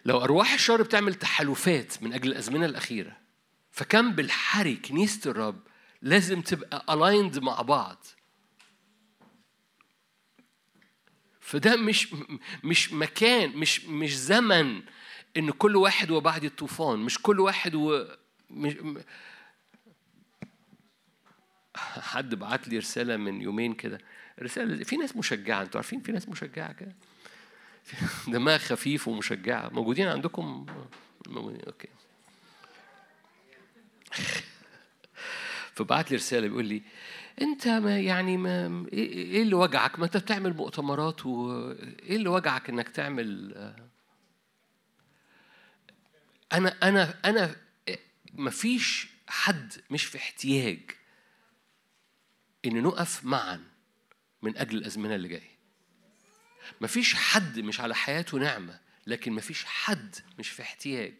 لو أرواح الشر بتعمل تحالفات من أجل الأزمنة الأخيرة فكان بالحري كنيسة الرب لازم تبقى الايند مع بعض. فده مش مش مكان مش مش زمن إن كل واحد وبعد الطوفان مش كل واحد و مش حد بعت لي رسالة من يومين كده. رسالة في ناس مشجعة أنتوا عارفين في ناس مشجعة كده؟ [LAUGHS] دماغ خفيف ومشجعة. موجودين عندكم؟ موجودين أوكي. [LAUGHS] فبعت لي رسالة بيقول لي انت ما يعني ما إيه إيه اللي وجعك؟ ما انت بتعمل مؤتمرات وايه اللي وجعك انك تعمل أنا أنا أنا ما فيش حد مش في احتياج ان نقف معا من أجل الأزمنة اللي جاية. مفيش حد مش على حياته نعمة لكن مفيش حد مش في احتياج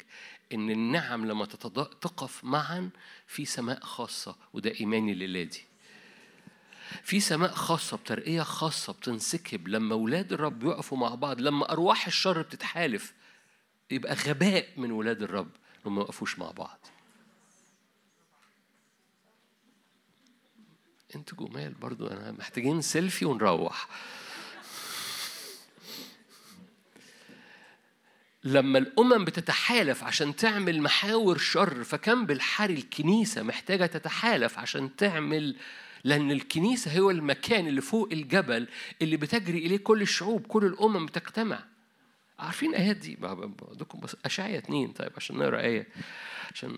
إن النعم لما تقف معا في سماء خاصة وده إيماني الليلة دي. في سماء خاصة بترقية خاصة بتنسكب لما ولاد الرب يقفوا مع بعض لما أرواح الشر بتتحالف يبقى غباء من ولاد الرب لما ما يقفوش مع بعض. أنتوا جمال برضو أنا محتاجين سيلفي ونروح. لما الأمم بتتحالف عشان تعمل محاور شر فكم بالحري الكنيسة محتاجة تتحالف عشان تعمل لأن الكنيسة هو المكان اللي فوق الجبل اللي بتجري إليه كل الشعوب كل الأمم بتجتمع. عارفين آيات دي؟ بعضكم بس أشعيا اتنين. طيب عشان نقرأ آية. عشان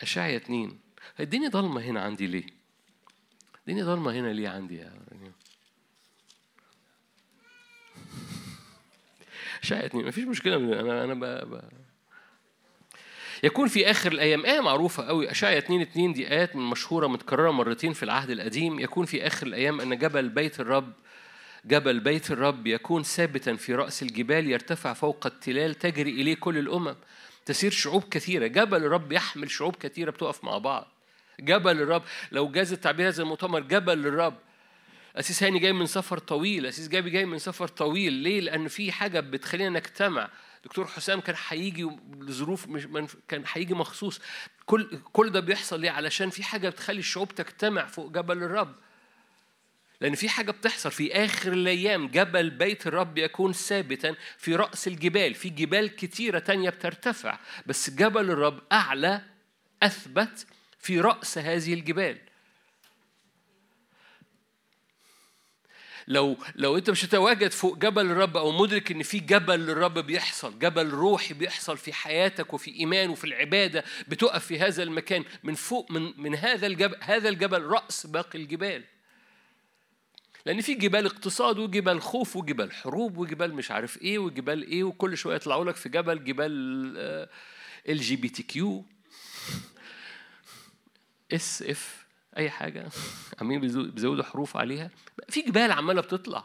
أشعيا اتنين. الدنيا ضلمة هنا عندي ليه؟ الدنيا ضلمة هنا ليه عندي يا رنيم؟ أشعيا اتنين. مفيش مشكلة. أنا أنا ب... ب... يكون في آخر الأيام. آية معروفة قوي أشعيا 2 2 دي آيات من مشهورة متكررة مرتين في العهد القديم. يكون في آخر الأيام أن جبل بيت الرب جبل بيت الرب يكون ثابتا في رأس الجبال يرتفع فوق التلال تجري إليه كل الأمم. تسير شعوب كثيرة. جبل الرب يحمل شعوب كثيرة بتقف مع بعض. جبل الرب لو جاز التعبير هذا المؤتمر جبل الرب. أسيس هاني جاي من سفر طويل أسيس جابي جاي من سفر طويل. ليه؟ لأن في حاجة بتخلينا نجتمع. دكتور حسام كان هيجي لظروف مش كان هيجي مخصوص. كل كل ده بيحصل ليه؟ علشان في حاجة بتخلي الشعوب تجتمع فوق جبل الرب. لأن في حاجة بتحصل في آخر الأيام جبل بيت الرب يكون ثابتا في رأس الجبال. في جبال كتيرة تانية بترتفع بس جبل الرب أعلى أثبت في رأس هذه الجبال. لو لو انت مش هتواجد فوق جبل الرب أو مدرك ان في جبل للرب بيحصل جبل روحي بيحصل في حياتك وفي إيمان وفي العبادة بتقف في هذا المكان من فوق من من هذا الجبل هذا الجبل رأس باقي الجبال. لأن في جبال اقتصاد وجبال خوف وجبال حروب وجبال مش عارف إيه وجبال إيه وكل شوية يطلعوا لك في جبل جبال ال جي بي تي كيو اس اف أي حاجة. [LAUGHS] عمالين بيزو- بيزودوا حروف عليها. في جبال عمالة بتطلع.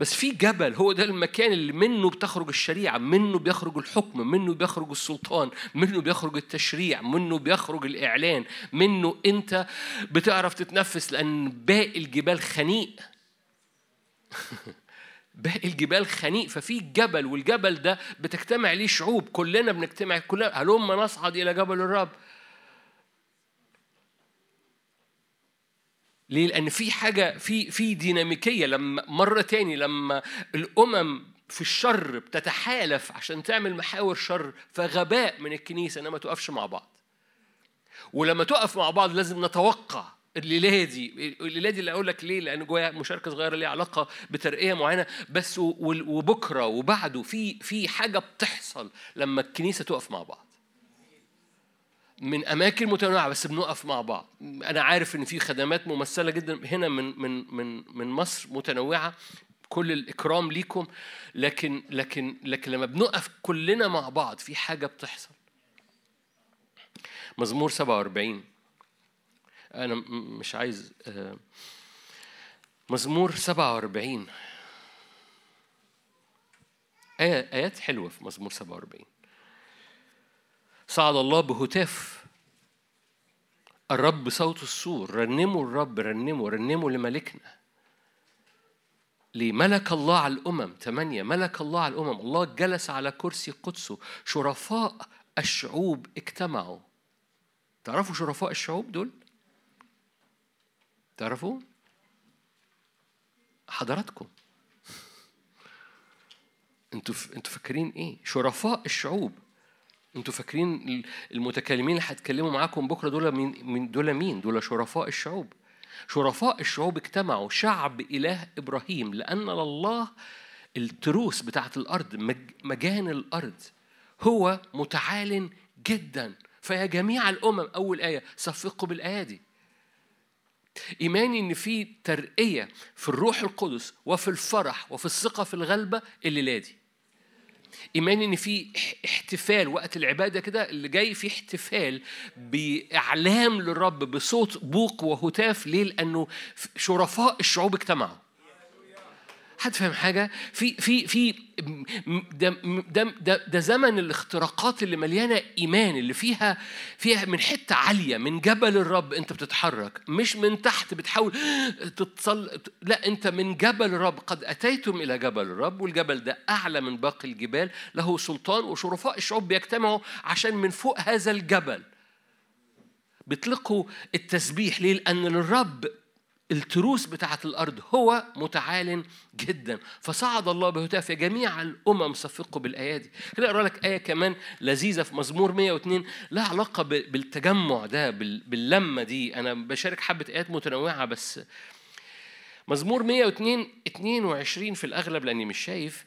بس في جبل هو ده المكان اللي منه بتخرج الشريعة منه بيخرج الحكم منه بيخرج السلطان منه بيخرج التشريع منه بيخرج الإعلان منه أنت بتعرف تتنفس لأن باقي الجبال خنيق. [LAUGHS] باقي الجبال خنيق ففي جبل والجبل ده بتجتمع ليه شعوب. كلنا بنجتمع كلنا هلما نصعد إلى جبل الرب؟ ليه؟ لأن في حاجة في في ديناميكية لما مرة تاني لما الأمم في الشر بتتحالف عشان تعمل محاور شر فغباء من الكنيسة إنها ما تقفش مع بعض. ولما تقف مع بعض لازم نتوقع الليلة دي الليلة دي اللي أقول لك ليه؟ لأن جوايا مشاركة صغيرة ليها علاقة بترقية معينة بس و- وبكرة وبعده في في حاجة بتحصل لما الكنيسة تقف مع بعض. من أماكن متنوعة بس بنقف مع بعض. أنا عارف إن في خدمات ممثلة جدا هنا من من من من مصر متنوعة كل الإكرام ليكم لكن لكن لكن لما بنقف كلنا مع بعض في حاجة بتحصل. مزمور 47 أنا مش عايز آه، مزمور 47 آية آيات حلوة في مزمور 47 صعد الله بهتاف الرب صوت السور رنموا الرب رنموا رنموا لملكنا لملك الله على الأمم ثمانية ملك الله على الأمم الله جلس على كرسي قدسه شرفاء الشعوب اجتمعوا تعرفوا شرفاء الشعوب دول؟ تعرفوا؟ حضراتكم أنتوا. أنتوا فاكرين إيه؟ شرفاء الشعوب أنتوا فاكرين المتكلمين اللي هيتكلموا معاكم بكرة دول مين من دول مين؟ دول شرفاء الشعوب. شرفاء الشعوب اجتمعوا. شعب إله إبراهيم. لأن الله التروس بتاعت الأرض مج- مجان الأرض هو متعال جدا. فيا جميع الأمم أول آية صفقوا بالايادي إيماني إن في ترقية في الروح القدس وفي الفرح وفي الثقة في الغلبة الليلة دي. ايماني إن في اح- احتفال وقت العبادة كده اللي جاي في احتفال بإعلام للرب بصوت بوق وهتاف ليه؟ لأنه شرفاء الشعوب اجتمعوا. حد فاهم حاجة؟ في في في ده ده ده, زمن الاختراقات اللي مليانة إيمان اللي فيها فيها من حتة عالية من جبل الرب أنت بتتحرك مش من تحت بتحاول تتصل لا أنت من جبل الرب قد أتيتم إلى جبل الرب والجبل ده أعلى من باقي الجبال له سلطان وشرفاء الشعوب بيجتمعوا عشان من فوق هذا الجبل بيطلقوا التسبيح ليه؟ لأن للرب التروس بتاعت الأرض هو متعال جدا. فصعد الله بهتاف جميع الأمم صفقوا بالأيادي كده أقرأ لك آية كمان لذيذة في مزمور 102 لها علاقة بالتجمع ده بال- باللمة دي. أنا بشارك حبة آيات متنوعة بس. مزمور 102 22 في الأغلب لأني مش شايف.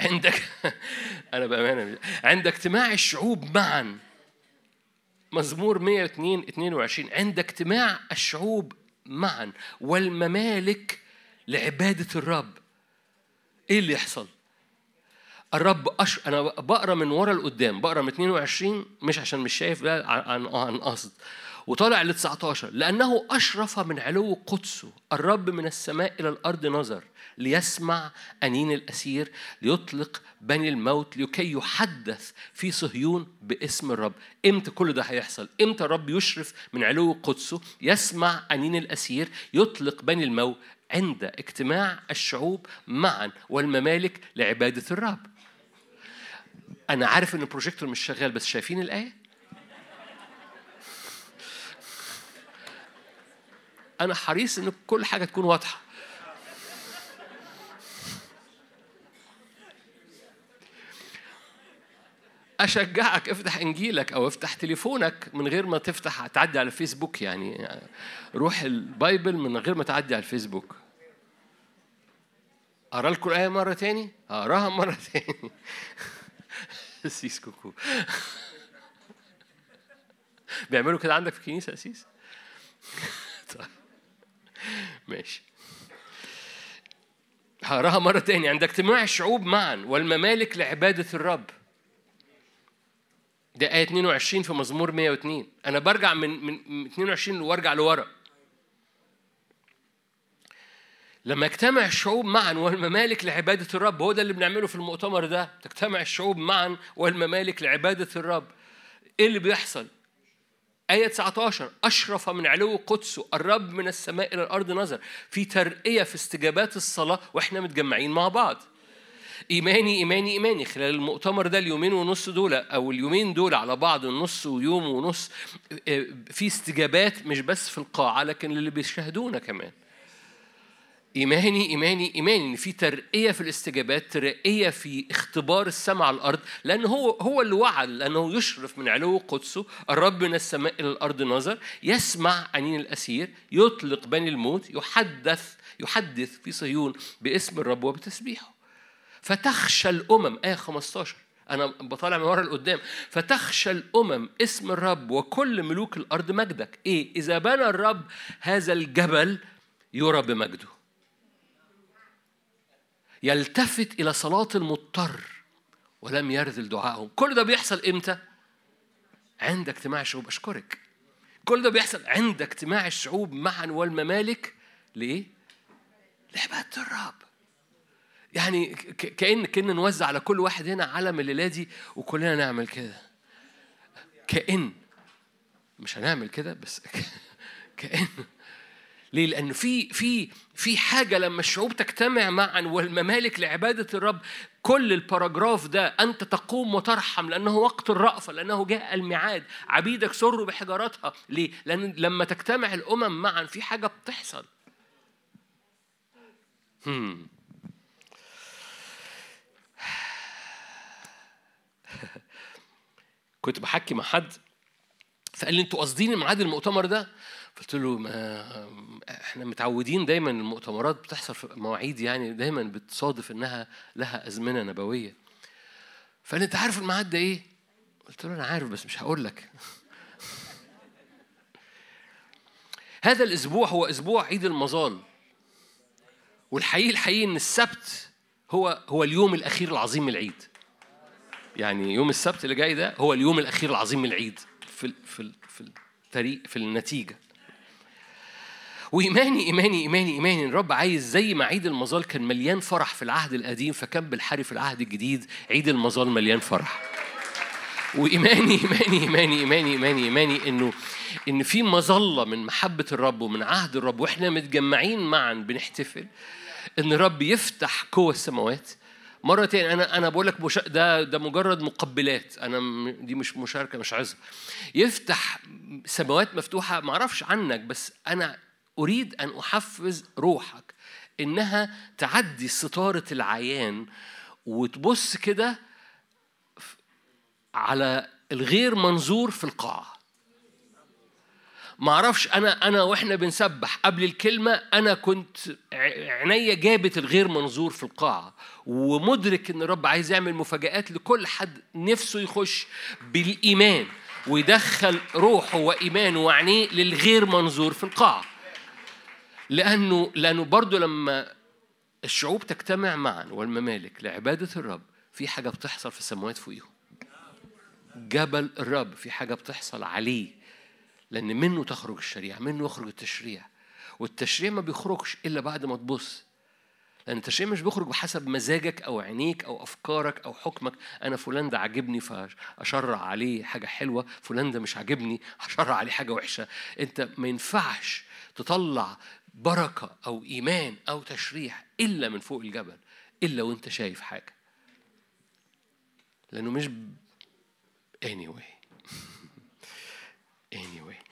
عندك [LAUGHS] أنا بأمانة عند اجتماع الشعوب معا. مزمور 102 22 عند اجتماع الشعوب معا والممالك لعبادة الرب إيه اللي يحصل؟ الرب أش... أنا بقرأ من ورا لقدام بقرأ من 22 مش عشان مش شايف لا عن عن قصد وطالع ل 19 لأنه أشرف من علو قدسه الرب من السماء إلى الأرض نظر ليسمع أنين الأسير ليطلق بني الموت لكي يحدث في صهيون باسم الرب. إمتى كل ده هيحصل؟ إمتى الرب يشرف من علو قدسه يسمع أنين الأسير يطلق بني الموت عند اجتماع الشعوب معا والممالك لعبادة الرب؟ أنا عارف إن البروجيكتور مش شغال بس شايفين الآية؟ أنا حريص إن كل حاجة تكون واضحة. أشجعك افتح إنجيلك أو افتح تليفونك من غير ما تفتح تعدي على الفيسبوك يعني. روح ال Bible من غير ما تعدي على الفيسبوك. اقرا لكم الايه مرة تاني؟ اقراها مرة [LAUGHS] تاني. سيس كوكو. بيعملوا كده عندك في الكنيسة أسيس؟ طيب ماشي. هقراها مرة تاني. عند اجتماع الشعوب معا والممالك لعبادة الرب. ده آية 22 في مزمور 102 أنا برجع من من 22 وارجع لورا. لما يجتمع الشعوب معا والممالك لعبادة الرب. هو ده اللي بنعمله في المؤتمر ده. تجتمع الشعوب معا والممالك لعبادة الرب. إيه اللي بيحصل؟ آية 19 أشرف من علو قدسه الرب من السماء إلى الأرض نظر. في ترقية في استجابات الصلاة وإحنا متجمعين مع بعض. إيماني إيماني إيماني. خلال المؤتمر ده اليومين ونص دول أو اليومين دول على بعض النص ويوم ونص آه، في استجابات مش بس في القاعة لكن للي بيشاهدونا كمان. إيماني إيماني إيماني إن في ترقية في الاستجابات ترقية في اختبار السماء على الأرض لأن هو هو اللي وعد لأنه يشرف من علو قدسه الرب من السماء إلى الأرض نظر يسمع أنين الأسير يطلق بني الموت يحدث يحدث في صهيون باسم الرب وبتسبيحه. فتخشى الأمم آية 15 أنا بطالع من ورا لقدام. فتخشى الأمم اسم الرب وكل ملوك الأرض مجدك. إيه؟ إذا بنى الرب هذا الجبل يرى بمجده. يلتفت إلى صلاة المضطر ولم يرذل دعائهم. كل ده بيحصل إمتى؟ عند اجتماع الشعوب. أشكرك. كل ده بيحصل عند اجتماع الشعوب معا والممالك لإيه؟ لعبادة الرب يعني كأن كأن نوزع على كل واحد هنا علم الليلة دي وكلنا نعمل كده. كأن. مش هنعمل كده بس [LAUGHS] كأن. ليه؟ لأن في في في حاجة لما الشعوب تجتمع معا والممالك لعبادة الرب كل الباراجراف ده أنت تقوم وترحم لأنه وقت الرأفة لأنه جاء الميعاد عبيدك سروا بحجارتها ليه؟ لأن لما تجتمع الأمم معا في حاجة بتحصل هم. كنت بحكي مع حد فقال لي أنتوا قاصدين ميعاد المؤتمر ده؟ قلت له ما إحنا متعودين دايما المؤتمرات بتحصل في مواعيد يعني دايما بتصادف إنها لها أزمنة نبوية. فقال أنت عارف الميعاد ده إيه؟ قلت له أنا عارف بس مش هقول لك. [LAUGHS] هذا الأسبوع هو أسبوع عيد المظال. والحقيقي الحقيقي إن السبت هو هو اليوم الأخير العظيم من العيد. يعني يوم السبت اللي جاي ده هو اليوم الأخير العظيم من العيد في في في التاريخ في النتيجة وإيماني إيماني إيماني إيماني الرب عايز زي ما عيد المظال كان مليان فرح في العهد القديم فكان بالحري في العهد الجديد عيد المظال مليان فرح. وإيماني إيماني إيماني إيماني إيماني إيماني إنه إن في مظلة من محبة الرب ومن عهد الرب وإحنا متجمعين معا بنحتفل إن الرب يفتح قوة السماوات. مرة تاني أنا أنا بقول لك مش ده ده مجرد مقبلات. أنا م- دي مش مشاركة مش عظة. يفتح سماوات مفتوحة معرفش عنك بس أنا أريد أن أحفز روحك إنها تعدي ستارة العيان وتبص كده على الغير منظور في القاعة ما أعرفش أنا أنا وإحنا بنسبح قبل الكلمة أنا كنت عينيا جابت الغير منظور في القاعه ومدرك إن الرب عايز يعمل مفاجآت لكل حد نفسه يخش بالإيمان ويدخل روحه وإيمانه وعينيه للغير منظور في القاعه لأنه لأنه برضه لما الشعوب تجتمع معا والممالك لعبادة الرب في حاجة بتحصل في السماوات فوقيهم. جبل الرب في حاجة بتحصل عليه. لأن منه تخرج الشريعة منه يخرج التشريع. والتشريع ما بيخرجش إلا بعد ما تبص. لأن التشريع مش بيخرج بحسب مزاجك أو عينيك أو أفكارك أو حكمك. أنا فلان ده عاجبني فأشرع عليه حاجة حلوة. فلان ده مش عاجبني هشرع عليه حاجة وحشة. أنت ما ينفعش تطلع بركة أو إيمان أو تشريع إلا من فوق الجبل إلا وأنت شايف حاجة. لأنه مش anyway. [LAUGHS] anyway.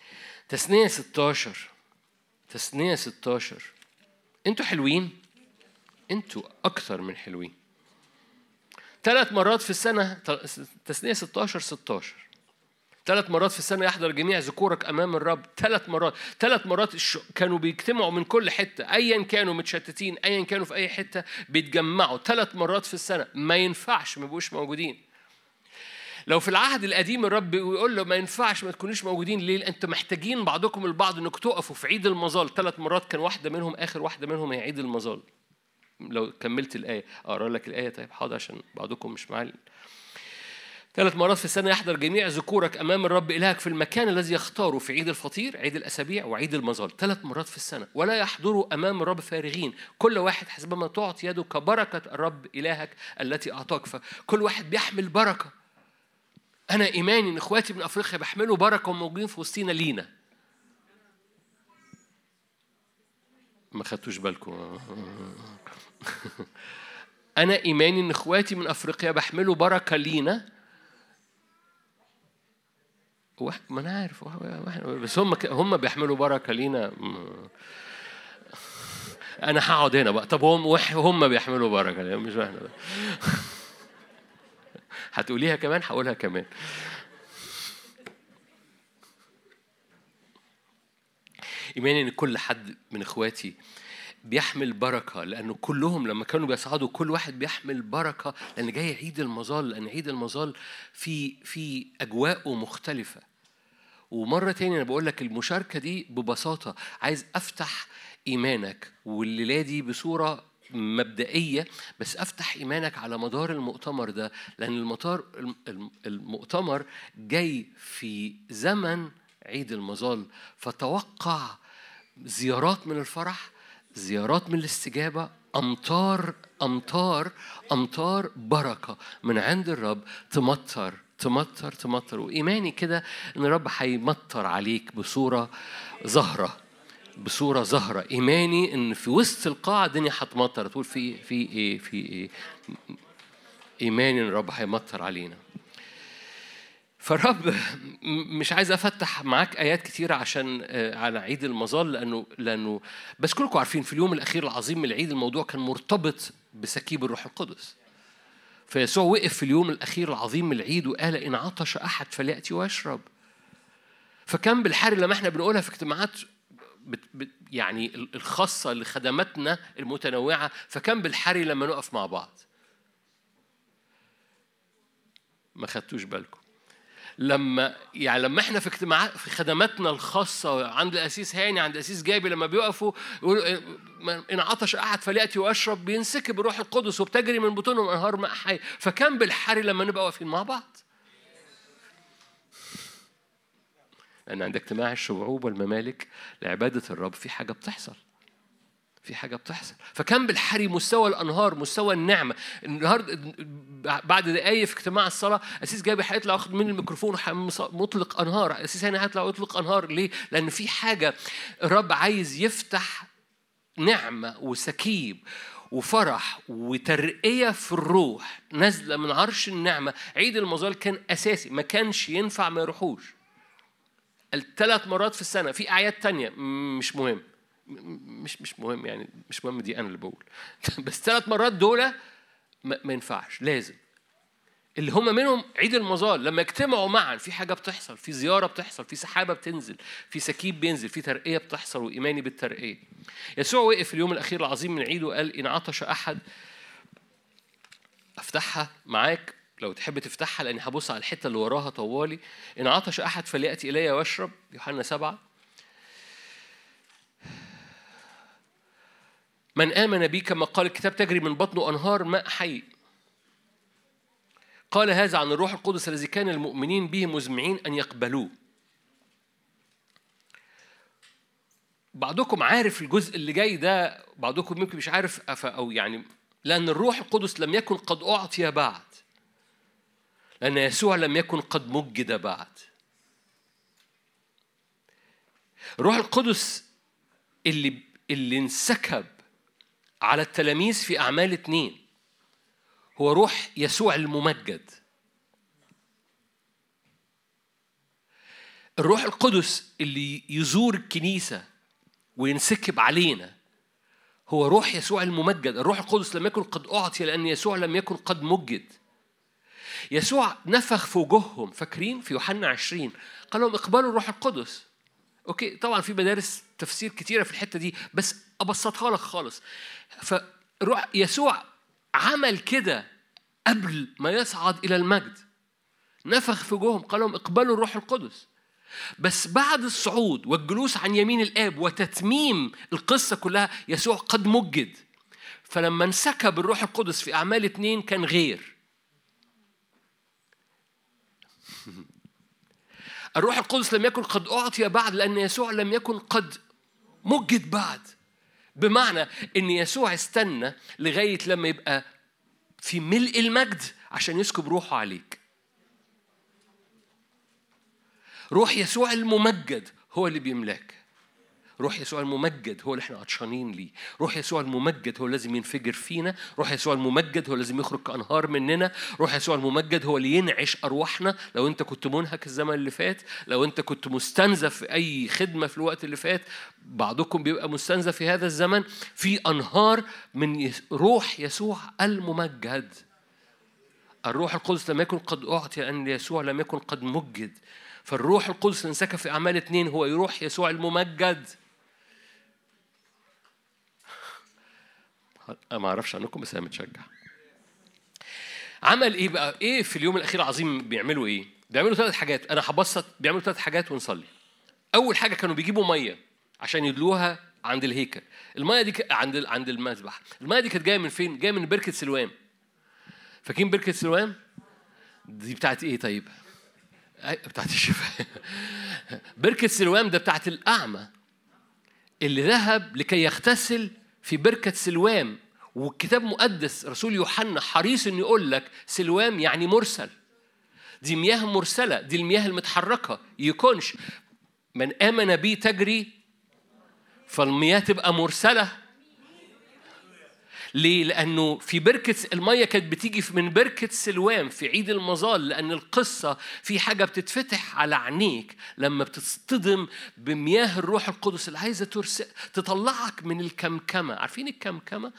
تثنية 16 تثنية 16 أنتوا حلوين؟ أنتوا أكثر من حلوين. ثلاث مرات في السنة تثنية 16 16 ثلاث مرات في السنة يحضر جميع ذكورك أمام الرب. ثلاث مرات. ثلاث مرات كانوا بيجتمعوا من كل حتة. أيا كانوا متشتتين أيا كانوا في أي حتة بيتجمعوا. ثلاث مرات في السنة. ما ينفعش ما يبقوش موجودين. لو في العهد القديم الرب يقول له ما ينفعش ما تكونوش موجودين. ليه؟ أنتوا محتاجين بعضكم البعض إنكم تقفوا في عيد المظال ثلاث مرات كان واحدة منهم آخر واحدة منهم هي عيد المظال. لو كملت الآية أقرأ لك الآية. طيب حاضر عشان بعضكم مش معايا. ثلاث مرات في السنة يحضر جميع ذكورك أمام الرب إلهك في المكان الذي يختاره في عيد الفطير عيد الأسابيع وعيد المظال ثلاث مرات في السنة. ولا يحضروا أمام الرب فارغين. كل واحد حسب ما تعطي يده كبركة الرب إلهك التي أعطاك. فكل واحد بيحمل بركة. أنا إيماني إن إخواتي من أفريقيا بيحملوا بركة وموجودين في وسطينا لينا. ما خدتوش بالكم. [LAUGHS] أنا إيماني إن إخواتي من أفريقيا بيحملوا بركة لينا. ما أنا عارف بس هم هم بيحملوا بركة لينا. أنا هقعد هنا بقى. طب هم هم بيحملوا بركة لينا مش بقى. [LAUGHS] هتقوليها كمان؟ هقولها كمان. إيماني إن كل حد من إخواتي بيحمل بركة لأنه كلهم لما كانوا بيصعدوا كل واحد بيحمل بركة لأن جاي عيد المظال لأن عيد المظال في في أجواءه مختلفة. ومرة تاني أنا بقول لك المشاركة دي ببساطة عايز أفتح إيمانك والليلة دي بصورة مبدئية بس أفتح إيمانك على مدار المؤتمر ده لأن المطار الم- المؤتمر جاي في زمن عيد المظال فتوقع زيارات من الفرح زيارات من الاستجابة أمطار أمطار أمطار بركة من عند الرب تمطر تمطر تمطر. وإيماني كده إن الرب هيمطر عليك بصورة ظاهرة بصورة ظاهرة إيماني إن في وسط القاعة الدنيا هتمطر. تقول في في إيه؟ في إيه؟ إيماني إن الرب هيمطر علينا. فالرب مش عايز أفتح معاك آيات كتيره عشان آه، على عيد المظال لأنه لأنه بس كلكم عارفين في اليوم الأخير العظيم من العيد الموضوع كان مرتبط بسكيب الروح القدس. فيسوع وقف في اليوم الأخير العظيم من العيد وقال إن عطش أحد فلياتي ويشرب. فكان بالحر لما إحنا بنقولها في اجتماعات يعني ال- الخاصة لخدماتنا المتنوعة فكان بالحري لما نقف مع بعض. ما خدتوش بالكم. لما يعني لما إحنا في اجتماعات في خدماتنا الخاصة عند الاسيس هاني عند الاسيس جابي لما بيقفوا يقولوا إيه، ان عطش احد فلياتي واشرب بينسكب الروح القدس وبتجري من بطونهم انهار ماء حي. فكان بالحري لما نبقى واقفين مع بعض. لأن عند اجتماع الشعوب والممالك لعبادة الرب في حاجة بتحصل. في حاجة بتحصل. فكان بالحري مستوى الأنهار مستوى النعمة. النهاردة بعد دقايق في اجتماع الصلاة أسيس جايب هيطلع واخد من الميكروفون مطلق أنهار. أسيس هنا هيطلع يطلق أنهار. ليه؟ لأن في حاجة الرب عايز يفتح نعمة وسكيب وفرح وترقية في الروح نازلة من عرش النعمة. عيد المظال كان أساسي. ما كانش ينفع ما يروحوش. الثلاث مرات في السنة. في أعياد تانية. مش مهم. مش مش مهم يعني مش مهم دي أنا اللي بقول. [LAUGHS] بس ثلاث مرات دول ما, ينفعش لازم. اللي هم منهم عيد المظال لما يجتمعوا معا في حاجة بتحصل في زيارة بتحصل في سحابة بتنزل في سكيب بينزل في ترقية بتحصل وإيماني بالترقية. يسوع وقف اليوم الأخير العظيم من عيده وقال إن عطش أحد أفتحها معاك لو تحب تفتحها لأني هبص على الحتة اللي وراها طوالي. إن عطش أحد فليأتي إلي ويشرب. يوحنا سبعة. من آمن بي كما قال الكتاب تجري من بطنه أنهار ماء حي. قال هذا عن الروح القدس الذي كان المؤمنين به مزمعين أن يقبلوه. بعضكم عارف الجزء اللي جاي ده بعضكم يمكن مش عارف أو يعني لأن الروح القدس لم يكن قد أعطي بعد. لأن يسوع لم يكن قد مجد بعد. الروح القدس اللي اللي انسكب على التلاميذ في أعمال اتنين. هو روح يسوع الممجد. الروح القدس اللي يزور الكنيسة وينسكب علينا هو روح يسوع الممجد. الروح القدس لم يكن قد أعطي لأن يسوع لم يكن قد مجد. يسوع نفخ في وجوههم. فاكرين؟ في يوحنا 20 قال لهم اقبلوا الروح القدس. أوكي طبعا في مدارس تفسير كتيرة في الحتة دي بس أبسطها لك خالص. فروح يسوع عمل كده قبل ما يصعد إلى المجد. نفخ في وجوههم قال لهم اقبلوا الروح القدس. بس بعد الصعود والجلوس عن يمين الآب وتتميم القصة كلها يسوع قد مجد. فلما انسكب الروح القدس في أعمال اتنين كان غير. [LAUGHS] الروح القدس لم يكن قد أعطي بعد لأن يسوع لم يكن قد مجد بعد. بمعنى أن يسوع استنى لغاية لما يبقى في ملء المجد عشان يسكب روحه عليك. روح يسوع الممجد هو اللي بيملاك. روح يسوع الممجد هو اللي إحنا عطشانين ليه. روح يسوع الممجد هو لازم ينفجر فينا. روح يسوع الممجد هو لازم يخرج كأنهار مننا. روح يسوع الممجد هو اللي ينعش أرواحنا. لو أنت كنت منهك الزمن اللي فات لو أنت كنت مستنزف في أي خدمة في الوقت اللي فات بعضكم بيبقى مستنزف في هذا الزمن. في أنهار من روح يسوع الممجد. الروح القدس لم يكن قد أعطي لأن يسوع لم يكن قد مجد. فالروح القدس انسكب في أعمال اتنين هو روح يسوع الممجد. ما أعرفش عنكم بس أنا متشجع عمل إيه بقى؟ إيه في اليوم الأخير العظيم بيعملوا إيه؟ بيعملوا ثلاث حاجات أنا هبسط بيعملوا ثلاث حاجات ونصلي أول حاجة كانوا بيجيبوا مية عشان يدلوها عند الهيكل المية دي عند عند المذبح المية دي كانت جاية من فين؟ جاية من بركة سلوام فاكرين بركة سلوام؟ دي بتاعت إيه طيب؟ بتاعت الشفاء [LAUGHS] بركة سلوام ده بتاعت الأعمى اللي ذهب لكي يغتسل في بركة سلوام والكتاب مقدس رسول يوحنا حريص إنه يقول لك سلوام يعني مرسل. دي مياه مرسلة دي المياه المتحركة يكونش من آمن بي تجري فالمياه تبقى مرسلة. ليه؟ لأنه في بركة المية كانت بتيجي من بركة سلوام في عيد المظال لأن القصة في حاجة بتتفتح على عينيك لما بتصطدم بمياه الروح القدس اللي عايزة ترس... تطلعك من الكمكمة عارفين الكمكمة؟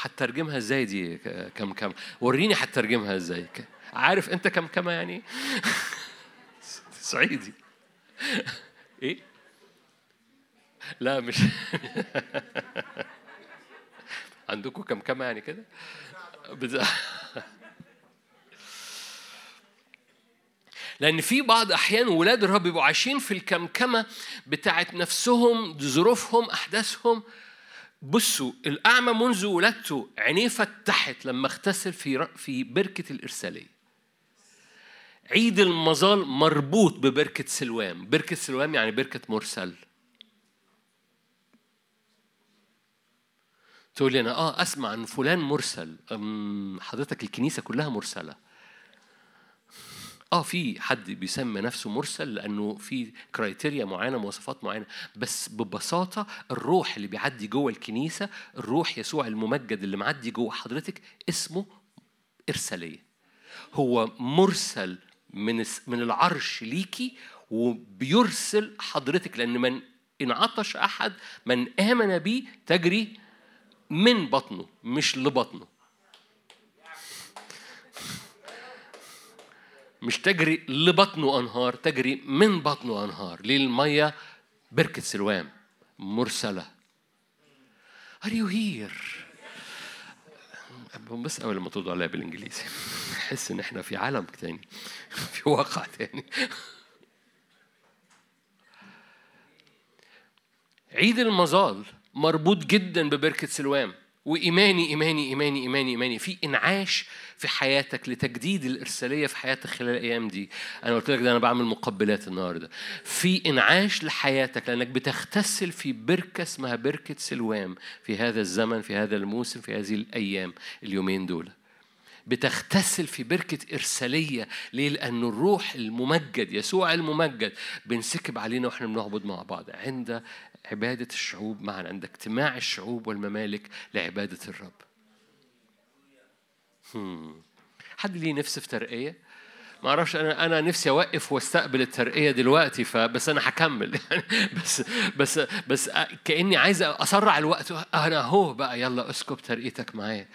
هترجمها إزاي دي كمكمة؟ وريني هترجمها إزاي عارف أنت كمكمة يعني؟ [LAUGHS] صعيدي [LAUGHS] إيه؟ لا مش [LAUGHS] عندكم كم كم يعني كده؟ [LAUGHS] لأن في بعض أحيان ولاد الرب بيبقوا عايشين في الكمكمة بتاعت نفسهم ظروفهم أحداثهم. بصوا الأعمى منذ ولادته عينيه فتحت لما اغتسل في في بركة الإرسالية. عيد المظال مربوط ببركة سلوام. بركة سلوام يعني بركة مرسل. تقول لي أنا آه أسمع عن فلان مرسل. حضرتك الكنيسة كلها مرسلة. آه في حد بيسمي نفسه مرسل لأنه في كرايتيريا معينة مواصفات معينة. بس ببساطة الروح اللي بيعدي جوه الكنيسة الروح يسوع الممجد اللي معدي جوه حضرتك اسمه إرسالية. هو مرسل من من العرش ليكي وبيرسل حضرتك لأن من إن عطش أحد من آمن بي تجري من بطنه مش لبطنه. مش تجري لبطنه أنهار تجري من بطنه أنهار. ليه المية بركة سلوام مرسلة. Are you here؟ بس أول لما تقولوا عليها بالإنجليزي أحس إن إحنا في عالم تاني في واقع تاني. عيد المظال. مربوط جدا ببركة سلوام. وإيماني إيماني إيماني إيماني إيماني. في إنعاش في حياتك لتجديد الإرسالية في حياتك خلال الأيام دي. أنا قلت لك ده أنا بعمل مقبلات النهاردة. في إنعاش لحياتك لأنك بتغتسل في بركة اسمها بركة سلوام في هذا الزمن في هذا الموسم في هذه الأيام اليومين دول. بتغتسل في بركة إرسالية ليه؟ لأن الروح الممجد يسوع الممجد بنسكب علينا وإحنا بنعبد مع بعض. عند عبادة الشعوب معا عند اجتماع الشعوب والممالك لعبادة الرب. حد ليه نفس في ترقية؟ ما أعرفش أنا أنا نفسي أوقف وأستقبل الترقية دلوقتي فبس أنا هكمل يعني [LAUGHS] بس بس بس كأني عايز أسرع الوقت أنا أهو بقى يلا اسكب ترقيتك معايا.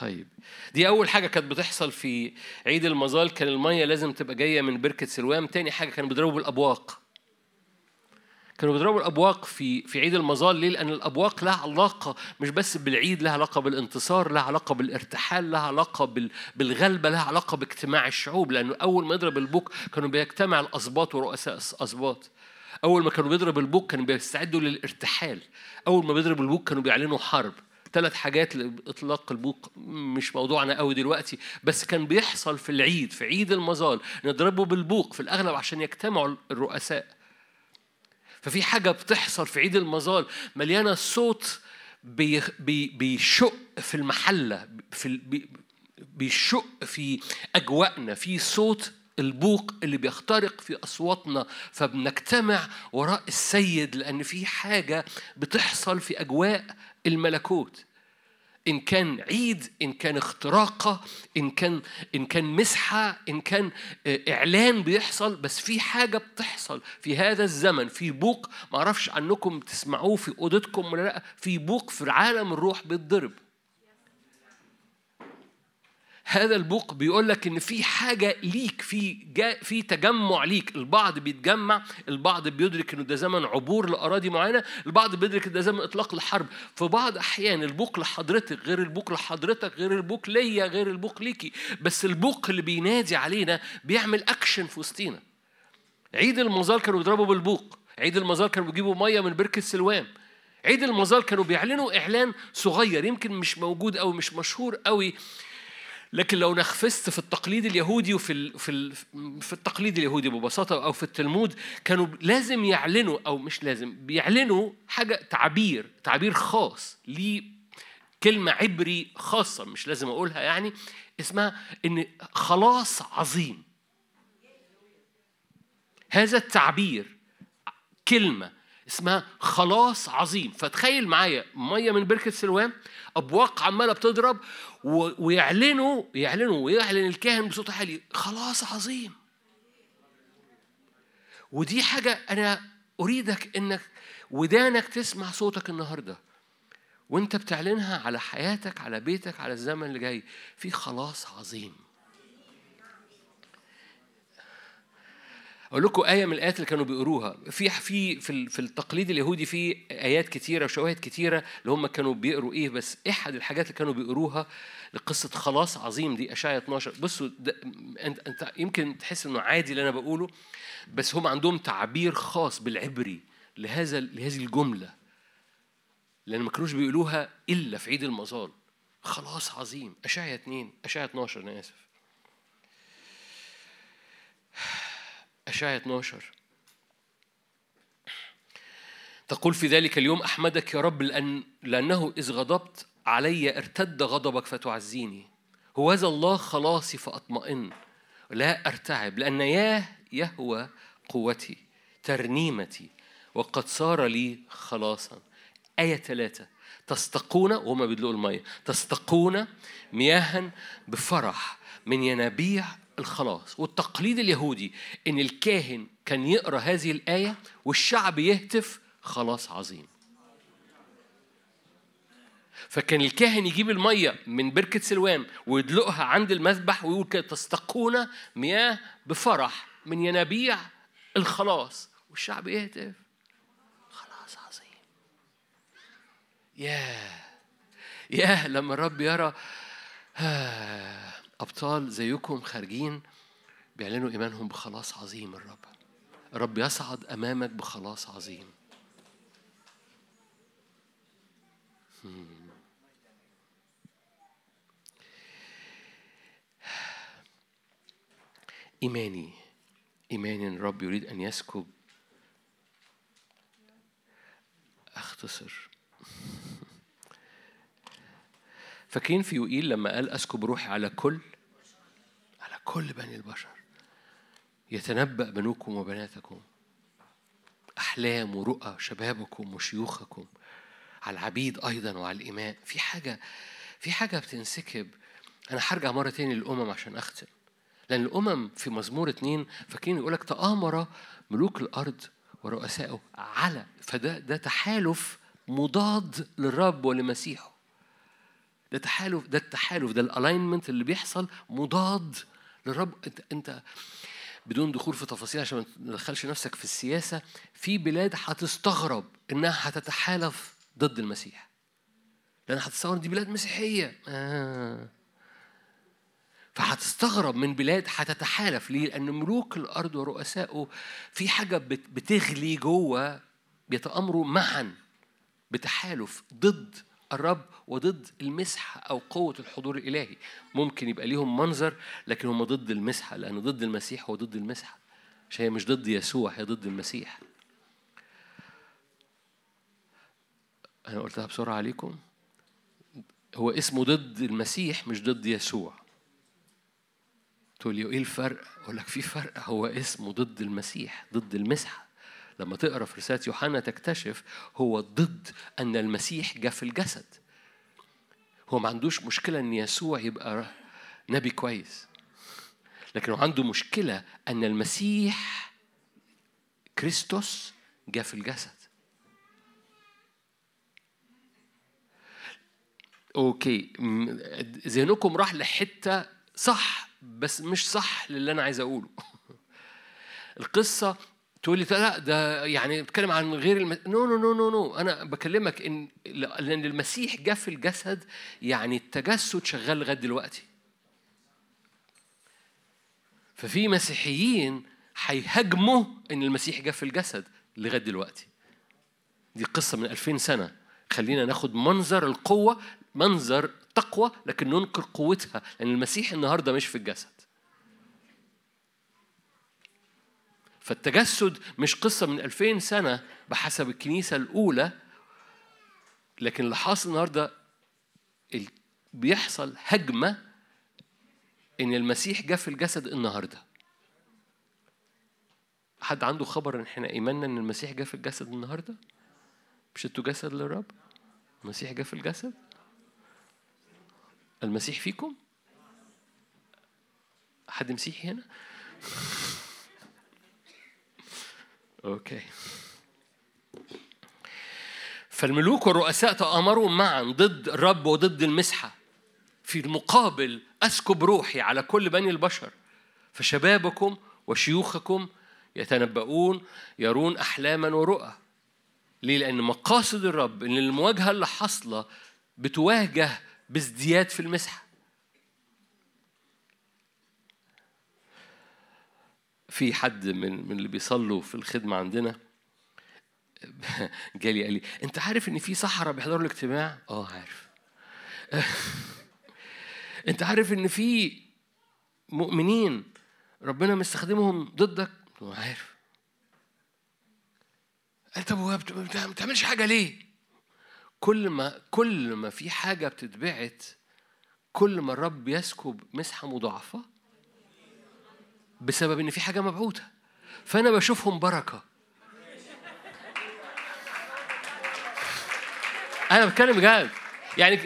طيب دي أول حاجة كانت بتحصل في عيد المظال كان المية لازم تبقى جاية من بركة سلوام تاني حاجة كانوا بيضربوا بالأبواق. كانوا بيضربوا الأبواق في في عيد المظال. ليه؟ لأن الأبواق لها علاقة مش بس بالعيد لها علاقة بالانتصار لها علاقة بالارتحال لها علاقة بال- بالغلبة لها علاقة باجتماع الشعوب. لأنه أول ما يضرب البوق كانوا بيجتمع الأسباط ورؤساء الأسباط أول ما كانوا بيضرب البوق كانوا بيستعدوا للارتحال. أول ما بيضرب البوق كانوا بيعلنوا حرب. ثلاث حاجات لإطلاق البوق مش موضوعنا قوي دلوقتي بس كان بيحصل في العيد في عيد المظال نضربه بالبوق في الأغلب عشان يجتمعوا الرؤساء. ففي حاجة بتحصل في عيد المظال مليانة صوت بي بي بيشق في المحلة في بيشق في أجواءنا في صوت البوق اللي بيخترق في أصواتنا فبنجتمع وراء السيد لأن في حاجة بتحصل في أجواء الملكوت. إن كان عيد إن كان اختراقة إن كان إن كان مسحة إن كان آه، إعلان بيحصل بس في حاجة بتحصل في هذا الزمن. في بوق ما أعرفش عنكم تسمعوه في أوضتكم ولا لأ في بوق في عالم الروح بيتضرب هذا البوق بيقول لك إن في حاجة ليك في جا في تجمع ليك. البعض بيتجمع البعض بيدرك إنه ده زمن عبور لأراضي معينة البعض بيدرك ده زمن إطلاق لحرب في بعض أحيان البوق لحضرتك غير البوق لحضرتك غير البوق ليا غير البوق ليكي. بس البوق اللي بينادي علينا بيعمل اكشن في وسطينا. عيد المظال كانوا بيضربوا بالبوق. عيد المظال كانوا بيجيبوا مية من بركة سلوام. عيد المظال كانوا بيعلنوا إعلان صغير يمكن مش موجود أو مش مشهور قوي لكن لو نخفست في التقليد اليهودي وفي ال في ال في التقليد اليهودي ببساطة أو في التلمود كانوا لازم يعلنوا أو مش لازم بيعلنوا حاجة تعبير تعبير خاص ليه كلمة عبري خاصة مش لازم أقولها يعني اسمها إن خلاص عظيم. هذا التعبير كلمة اسمها خلاص عظيم. فتخيل معايا مية من بركة سلوان أبواق عمالة بتضرب ويعلنوا يعلنوا ويعلن الكاهن بصوت عالي خلاص عظيم. ودي حاجة أنا أريدك إنك ودانك تسمع صوتك النهارده. وأنت بتعلنها على حياتك على بيتك على الزمن اللي جاي. في خلاص عظيم. أقول لكم آية من الآيات اللي كانوا بيقروها. في في في ال- في التقليد اليهودي في آيات كتيرة وشواهد كتيرة اللي هم كانوا بيقروا إيه. بس احد الحاجات اللي كانوا بيقروها لقصة خلاص عظيم دي اشعيا 12 بصوا أنت أنت يمكن تحس إنه عادي اللي أنا بقوله بس هم عندهم تعبير خاص بالعبري لهذا لهذه الجملة. لأن ما كانوش بيقولوها إلا في عيد المظال خلاص عظيم. أشعيا 2 أشعيا 12 أنا آسف. أشعيا 12 تقول في ذلك اليوم أحمدك يا رب لأن لأنه إذ غضبت علي ارتد غضبك فتعزيني. هو هذا الله خلاصي فأطمئن. لا أرتعب لأن ياه يهوى قوتي ترنيمتي وقد صار لي خلاصا. آية ثلاثة. تستقون وهما بيدلقوا المية تستقون مياها بفرح من ينابيع الخلاص والتقليد اليهودي إن الكاهن كان يقرأ هذه الآية والشعب يهتف خلاص عظيم. فكان الكاهن يجيب المية من بركة سلوان ويدلقها عند المذبح ويقول كده تستقون مياه بفرح من ينابيع الخلاص والشعب يهتف. خلاص عظيم. ياه. ياه لما الرب يرى آه، أبطال زيكم خارجين بيعلنوا إيمانهم بخلاص عظيم الرب. الرب يصعد أمامك بخلاص عظيم. إيماني. إيماني أن الرب يريد أن يسكب. أختصر. [LAUGHS] فاكرين في يوئيل لما قال أسكب روحي على كل؟ كل بني البشر يتنبأ بنوكم وبناتكم أحلام ورؤى شبابكم وشيوخكم على العبيد أيضا وعلى الإماء. في حاجة في حاجة بتنسكب. أنا هرجع مرة تاني للأمم عشان أختم. لأن الأمم في مزمور اتنين فاكرين يقول لك تآمر ملوك الأرض ورؤسائه على فده ده تحالف مضاد للرب ولمسيحه. ده تحالف ده التحالف ده الالاينمنت اللي بيحصل مضاد للرب انت انت بدون دخول في تفاصيل عشان ما تدخلش نفسك في السياسة في بلاد هتستغرب إنها هتتحالف ضد المسيح لأن هتتصور دي بلاد مسيحية آه. فهتستغرب من بلاد هتتحالف ليه؟ لأن ملوك الأرض ورؤسائه في حاجة بت- بتغلي جوه بيتآمروا معا بتحالف ضد الرب وضد المسحة أو قوة الحضور الإلهي. ممكن يبقى ليهم منظر لكن هم ضد المسحة لأن ضد المسيح هو ضد المسحة عشان هي مش ضد يسوع هي ضد المسيح. أنا قلتها بسرعة عليكم. هو اسمه ضد المسيح مش ضد يسوع. تقول لي إيه الفرق؟ أقول لك في فرق. هو اسمه ضد المسيح ضد المسحه لما تقرأ في رسالة يوحنا تكتشف هو ضد أن المسيح جاء في الجسد. هو ما عندوش مشكلة إن يسوع يبقى نبي كويس. لكن عنده مشكلة أن المسيح كريستوس جاء في الجسد. okay ذهنكم راح لحتة صح بس مش صح للي أنا عايز أقوله. [LAUGHS] القصة تقول لي لا ده يعني بتكلم عن غير الم... no no no no no أنا بكلمك إن لأن المسيح جاء في الجسد يعني التجسد شغال لغاية دلوقتي. ففي مسيحيين هيهاجموا إن المسيح جاء في الجسد لغاية دلوقتي. دي قصة من 2000 سنة. خلينا ناخد منظر القوة منظر تقوى لكن ننكر قوتها لأن المسيح النهارده مش في الجسد. فالتجسد مش قصة من 2000 سنة بحسب الكنيسة الأولى لكن اللي حاصل النهاردة ال- بيحصل هجمة إن المسيح جاء في الجسد النهاردة حد عنده خبر إن إحنا إيماننا إن المسيح جاء في الجسد النهاردة؟ مش أنتوا جسد للرب؟ المسيح جاء في الجسد؟ المسيح فيكم؟ حد مسيحي هنا؟ أوكي. فالملوك والرؤساء تآمروا معا ضد الرب وضد المسحة. في المقابل أسكب روحي على كل بني البشر. فشبابكم وشيوخكم يتنبؤون يرون أحلاما ورؤى. ليه؟ لأن مقاصد الرب إن المواجهة اللي حاصلة بتواجه بازدياد في المسحة. في حد من من اللي بيصلوا في الخدمة عندنا؟ [LAUGHS] جالي قال لي أنت عارف إن في سحرة بيحضروا الاجتماع؟ آه عارف. [LAUGHS] أنت عارف إن في مؤمنين ربنا مستخدمهم ضدك؟ عارف. قال طب ما بتعملش حاجة ليه؟ كل ما كل ما في حاجة بتتبعت كل ما الرب يسكب مسحة مضاعفة بسبب إن في حاجة مبعوثة. فأنا بشوفهم بركة. أنا بتكلم بجد. يعني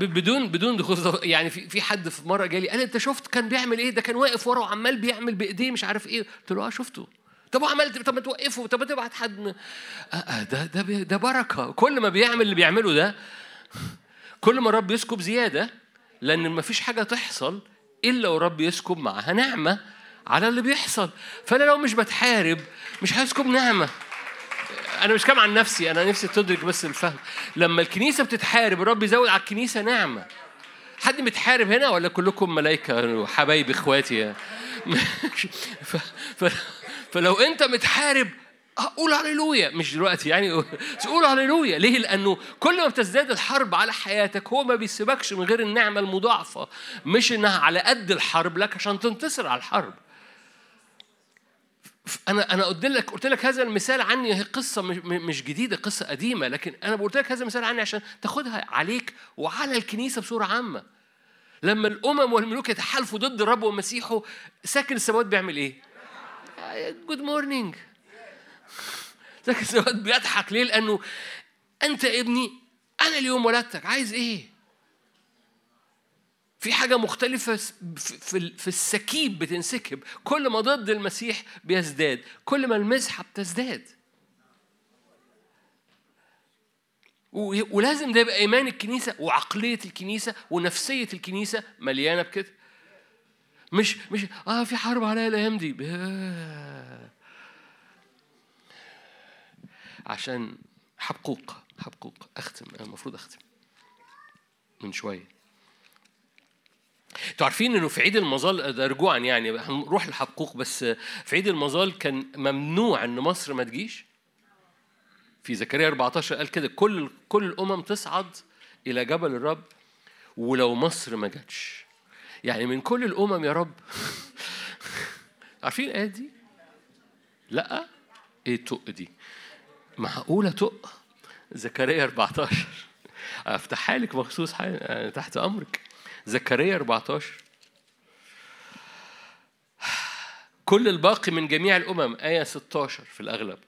بدون بدون دخول يعني في في حد في مرة جالي قال أنت شفت كان بيعمل إيه؟ ده كان واقف ورا وعمال بيعمل بإيديه مش عارف إيه. قلت له آه شفته. طب وعملت طب ما توقفه. طب ما تبعت حد. آه آه ده ده ده بركة. كل ما بيعمل اللي بيعمله ده كل ما الرب يسكب زيادة لأن ما فيش حاجة تحصل إلا ورب يسكب معاها نعمة على اللي بيحصل. فأنا لو مش بتحارب مش هيسكب نعمة. أنا مش كلام عن نفسي أنا نفسي تدرك بس الفهم. لما الكنيسة بتتحارب الرب يزود على الكنيسة نعمة. حد متحارب هنا ولا كلكم ملائكة وحبايبي إخواتي. [LAUGHS] فلو أنت متحارب قول هللويا. مش دلوقتي يعني بس قول هللويا. ليه؟ لأنه كل ما بتزداد الحرب على حياتك هو ما بيسيبكش من غير النعمة المضاعفة. مش إنها على قد الحرب لك عشان تنتصر على الحرب. أنا أنا قلت لك قلت لك هذا المثال عني هي قصة مش- جديدة قصة قديمة لكن أنا قلت لك هذا المثال عني عشان تاخدها عليك وعلى الكنيسة بصورة عامة لما الأمم والملوك يتحالفوا ضد الرب ومسيحه ساكن السماوات بيعمل إيه؟ good morning ساكن السماوات بيضحك ليه؟ لأنه أنت ابني أنا اليوم ولدتك عايز إيه؟ في حاجة مختلفة في في السكيب بتنسكب. كل ما ضد المسيح بيزداد كل ما المزحة بتزداد. ولازم ده يبقى إيمان الكنيسة وعقلية الكنيسة ونفسية الكنيسة مليانة بكده. مش مش آه في حرب عليا الأيام دي. عشان حبقوق حبقوق. أختم أنا المفروض أختم. من شوية. أنتوا عارفين إنه في عيد المظال ده رجوعا يعني هنروح لحقوق بس في عيد المظال كان ممنوع إن مصر ما تجيش. في زكريا 14 قال كده كل كل الأمم تصعد إلى جبل الرب ولو مصر ما جاتش. يعني من كل الأمم يا رب. [LAUGHS] عارفين الآية دي؟ لأ إيه تق دي؟ معقولة تق زكريا 14 أفتحها لك مخصوص تحت أمرك. زكريا 14 كل الباقي من جميع الأمم آية 16 في الأغلب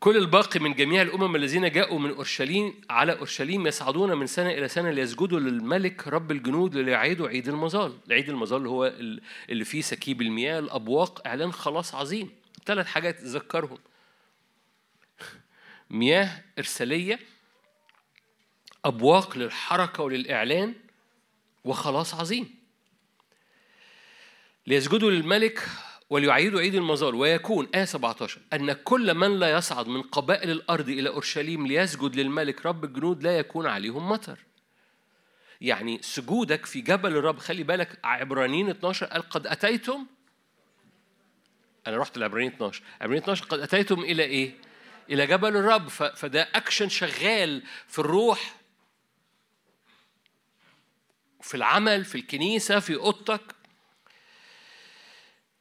كل الباقي من جميع الأمم الذين جاءوا من أورشليم على أورشليم يصعدون من سنة إلى سنة ليسجدوا للملك رب الجنود ليعيدوا عيد المظال، عيد المظال هو ال- اللي فيه سكيب المياه، الأبواق، إعلان خلاص عظيم. ثلاث حاجات تذكرهم. مياه إرسالية أبواق للحركة وللإعلان وخلاص عظيم. ليسجدوا للملك وليعيدوا عيد المظال ويكون آية 17 أن كل من لا يصعد من قبائل الأرض إلى أورشليم ليسجد للملك رب الجنود لا يكون عليهم مطر. يعني سجودك في جبل الرب خلي بالك عبرانيين 12 قال قد أتيتم؟ أنا رحت لعبرانيين 12 عبرانيين 12 قد أتيتم إلى إيه؟ إلى جبل الرب. فده أكشن شغال في الروح في العمل في الكنيسة في أوضتك.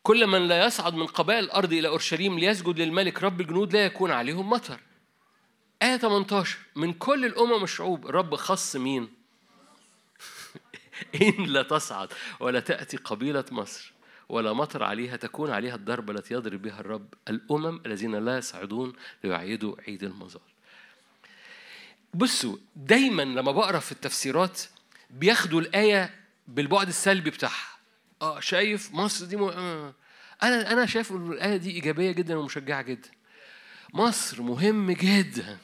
كل من لا يصعد من قبائل الأرض إلى أورشليم ليسجد للملك رب الجنود لا يكون عليهم مطر. آية 18 من كل الأمم الشعوب الرب خص مين؟ [LAUGHS] إن لا تصعد ولا تأتي قبيلة مصر ولا مطر عليها تكون عليها الضربة التي يضرب بها الرب. الأمم الذين لا يصعدون ليعيدوا عيد المظال بصوا دايما لما بقرأ في التفسيرات بياخدوا الآية بالبعد السلبي بتاعها. آه شايف مصر دي م... آه. أنا أنا شايف إن الآية دي إيجابية جدا ومشجعة جدا. مصر مهم جدا.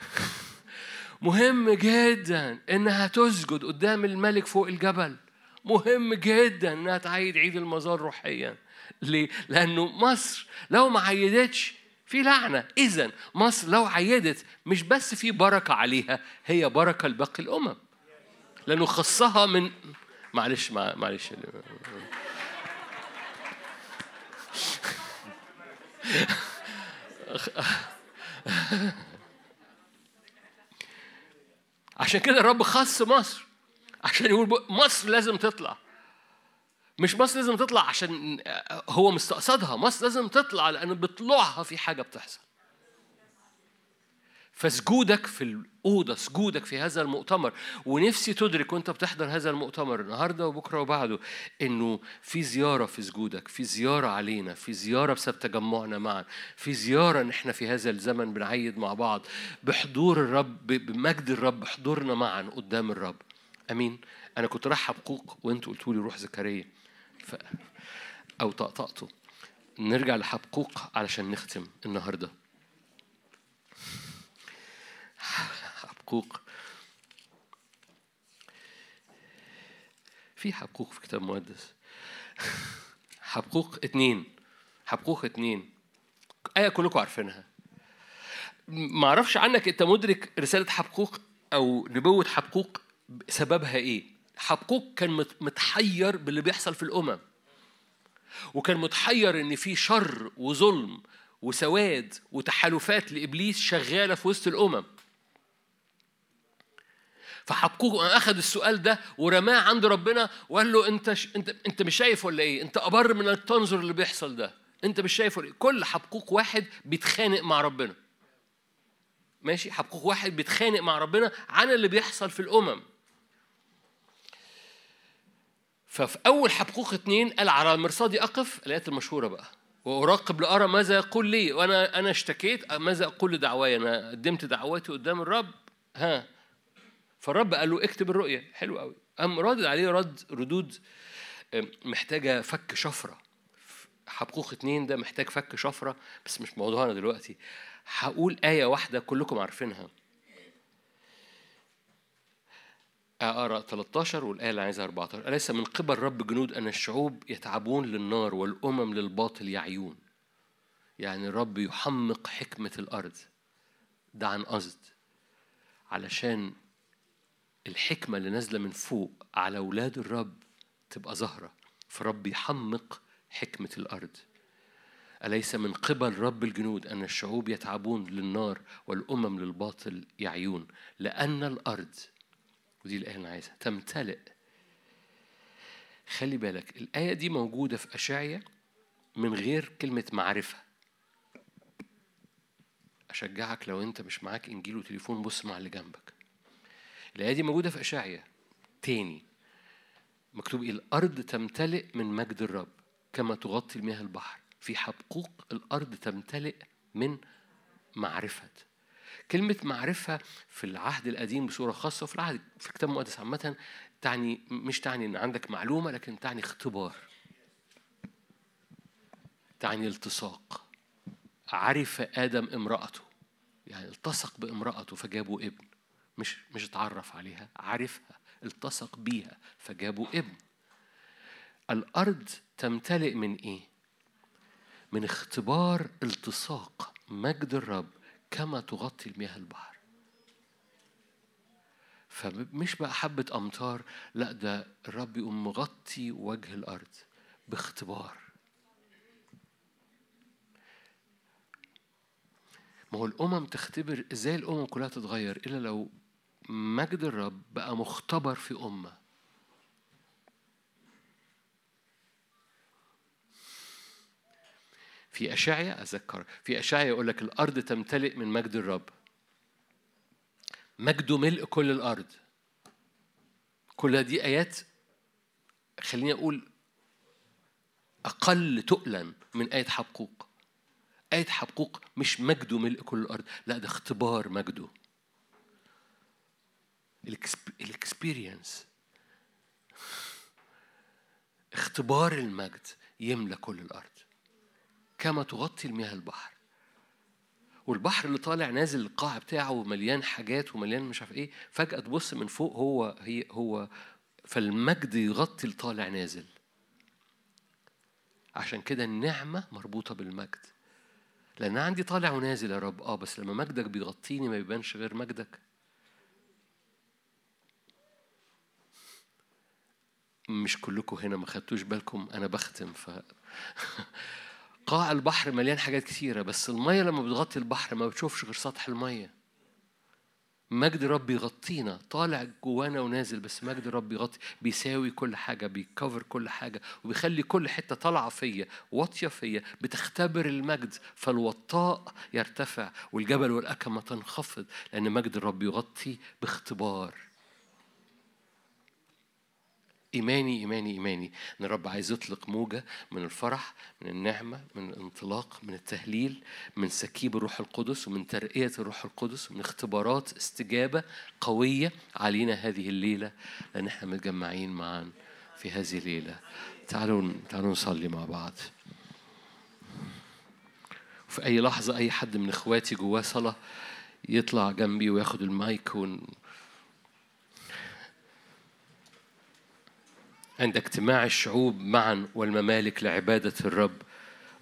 [LAUGHS] مهم جدا إنها تسجد قدام الملك فوق الجبل. مهم جدا إنها تعيد عيد المظال روحيا. ليه؟ لأنه مصر لو ما عيدتش في لعنة. اذا مصر لو عيدت مش بس في بركة عليها هي بركة لباقي الأمم. لأنه خصها من معلش مع- معلش. عشان كده الرب خص مصر. عشان يقول مصر لازم تطلع. مش مصر لازم تطلع عشان هو مستقصدها. مصر لازم تطلع لأن بطلوعها في حاجة بتحصل. فسجودك في الأوضة سجودك في هذا المؤتمر ونفسي تدرك وأنت بتحضر هذا المؤتمر النهاردة وبكرة وبعده إنه في زيارة في سجودك في زيارة علينا في زيارة بسبب تجمعنا معا في زيارة إن إحنا في هذا الزمن بنعيد مع بعض بحضور الرب بمجد الرب حضورنا معا قدام الرب. آمين. أنا كنت رايح حبقوق وأنتوا قلتوا لي روح زكريا ف... أو طقطقته نرجع لحبقوق علشان نختم النهارده. حبقوق في حبقوق في كتاب مقدس. حبقوق اتنين. حبقوق اتنين. آية كلكم عارفينها. ما أعرفش عنك أنت مدرك رسالة حبقوق أو نبوة حبقوق سببها إيه. حبقوق كان مت- متحير باللي بيحصل في الأمم. وكان متحير إن في شر وظلم وسواد وتحالفات لإبليس شغالة في وسط الأمم. فحبقوق أخذ السؤال ده ورماه عند ربنا وقال له أنت ش... أنت أنت مش شايف ولا إيه؟ أنت أبر من انك تنظر اللي بيحصل ده، أنت مش شايف ولا إيه؟ كل حبقوق واحد بيتخانق مع ربنا. ماشي؟ حبقوق واحد بيتخانق مع ربنا عن اللي بيحصل في الأمم. ففي أول حبقوق اتنين قال على مرصادي اقف الآيات المشهورة بقى وأراقب لأرى ماذا يقول لي وأنا أنا اشتكيت ماذا أقول لدعواي أنا قدمت دعواتي قدام الرب ها فالرب قال له اكتب الرؤية. حلو قوي. قام رادد عليه رد ردود محتاجة فك شفرة. حبقوق اتنين ده محتاج فك شفرة بس مش موضوعنا دلوقتي. هقول آية واحدة كلكم عارفينها. أقرأ 13 والآية اللي عايزها 14 أليس من قبل رب جنود أن الشعوب يتعبون للنار والأمم للباطل يعيون؟ يعني الرب يحمق حكمة الأرض. ده عن قصد. علشان الحكمة اللي نازلة من فوق على أولاد الرب تبقى ظاهرة فرب يحمق حكمة الأرض. أليس من قبل رب الجنود أن الشعوب يتعبون للنار والأمم للباطل يعيون؟ لأن الأرض ودي الآية اللي عايزها تمتلئ. خلي بالك الآية دي موجودة في أشعية من غير كلمة معرفة. أشجعك لو أنت مش معاك إنجيل وتليفون بص مع اللي جنبك. الآية دي موجودة في أشعية تاني مكتوب إيه؟ الأرض تمتلئ من مجد الرب كما تغطي المياه البحر. في حبقوق الأرض تمتلئ من معرفة. كلمة معرفة في العهد القديم بصورة خاصة وفي العهد في الكتاب المقدس عامة تعني مش تعني إن عندك معلومة لكن تعني اختبار. تعني التصاق. عرف آدم امرأته يعني التصق بامرأته فجابوا ابن. مش مش اتعرف عليها عرفها التصق بيها فجابوا ابن. الأرض تمتلئ من إيه؟ من اختبار التصاق مجد الرب كما تغطي المياه البحر. فمش بقى حبة أمطار لا ده الرب يقوم مغطي وجه الأرض باختبار. ما هو الأمم تختبر إزاي الأمم كلها تتغير؟ إلا لو مجد الرب بقى مختبر في أمة. في أشعية أذكر في أشعية يقول لك الأرض تمتلئ من مجد الرب. مجده ملء كل الأرض. كل دي آيات خليني أقول أقل تقلا من آية حبقوق. آية حبقوق مش مجده ملء كل الأرض لا ده اختبار مجده. الإكسبيرينس. اختبار المجد يملى كل الأرض كما تغطي المياه البحر. والبحر اللي طالع نازل القاع بتاعه مليان حاجات ومليان مش عارف إيه فجأة تبص من فوق هو هي هو فالمجد يغطي الطالع نازل. عشان كده النعمة مربوطة بالمجد. لأن عندي طالع ونازل يا رب. آه بس لما مجدك بيغطيني ما يبانش غير مجدك. مش كلكم هنا ما خدتوش بالكم أنا بختم ف [LAUGHS] قاع البحر مليان حاجات كتيرة بس المية لما بتغطي البحر ما بتشوفش غير سطح المية. مجد الرب يغطينا. طالع جوانا ونازل بس مجد الرب يغطي بيساوي كل حاجة بيكفر كل حاجة وبيخلي كل حتة طالعة فيا واطية فيا بتختبر المجد فالوطاء يرتفع والجبل والأكمة تنخفض لأن مجد الرب يغطي باختبار. إيماني إيماني إيماني. إن الرب عايز يطلق موجة من الفرح من النعمة من الانطلاق من التهليل من سكيب الروح القدس ومن ترقية الروح القدس ومن اختبارات استجابة قوية علينا هذه الليلة. لأن إحنا متجمعين معا في هذه الليلة. تعالوا تعالوا نصلي مع بعض. في أي لحظة أي حد من إخواتي جواه صلاة يطلع جنبي وياخد المايك ون... عند اجتماع الشعوب معا والممالك لعبادة الرب.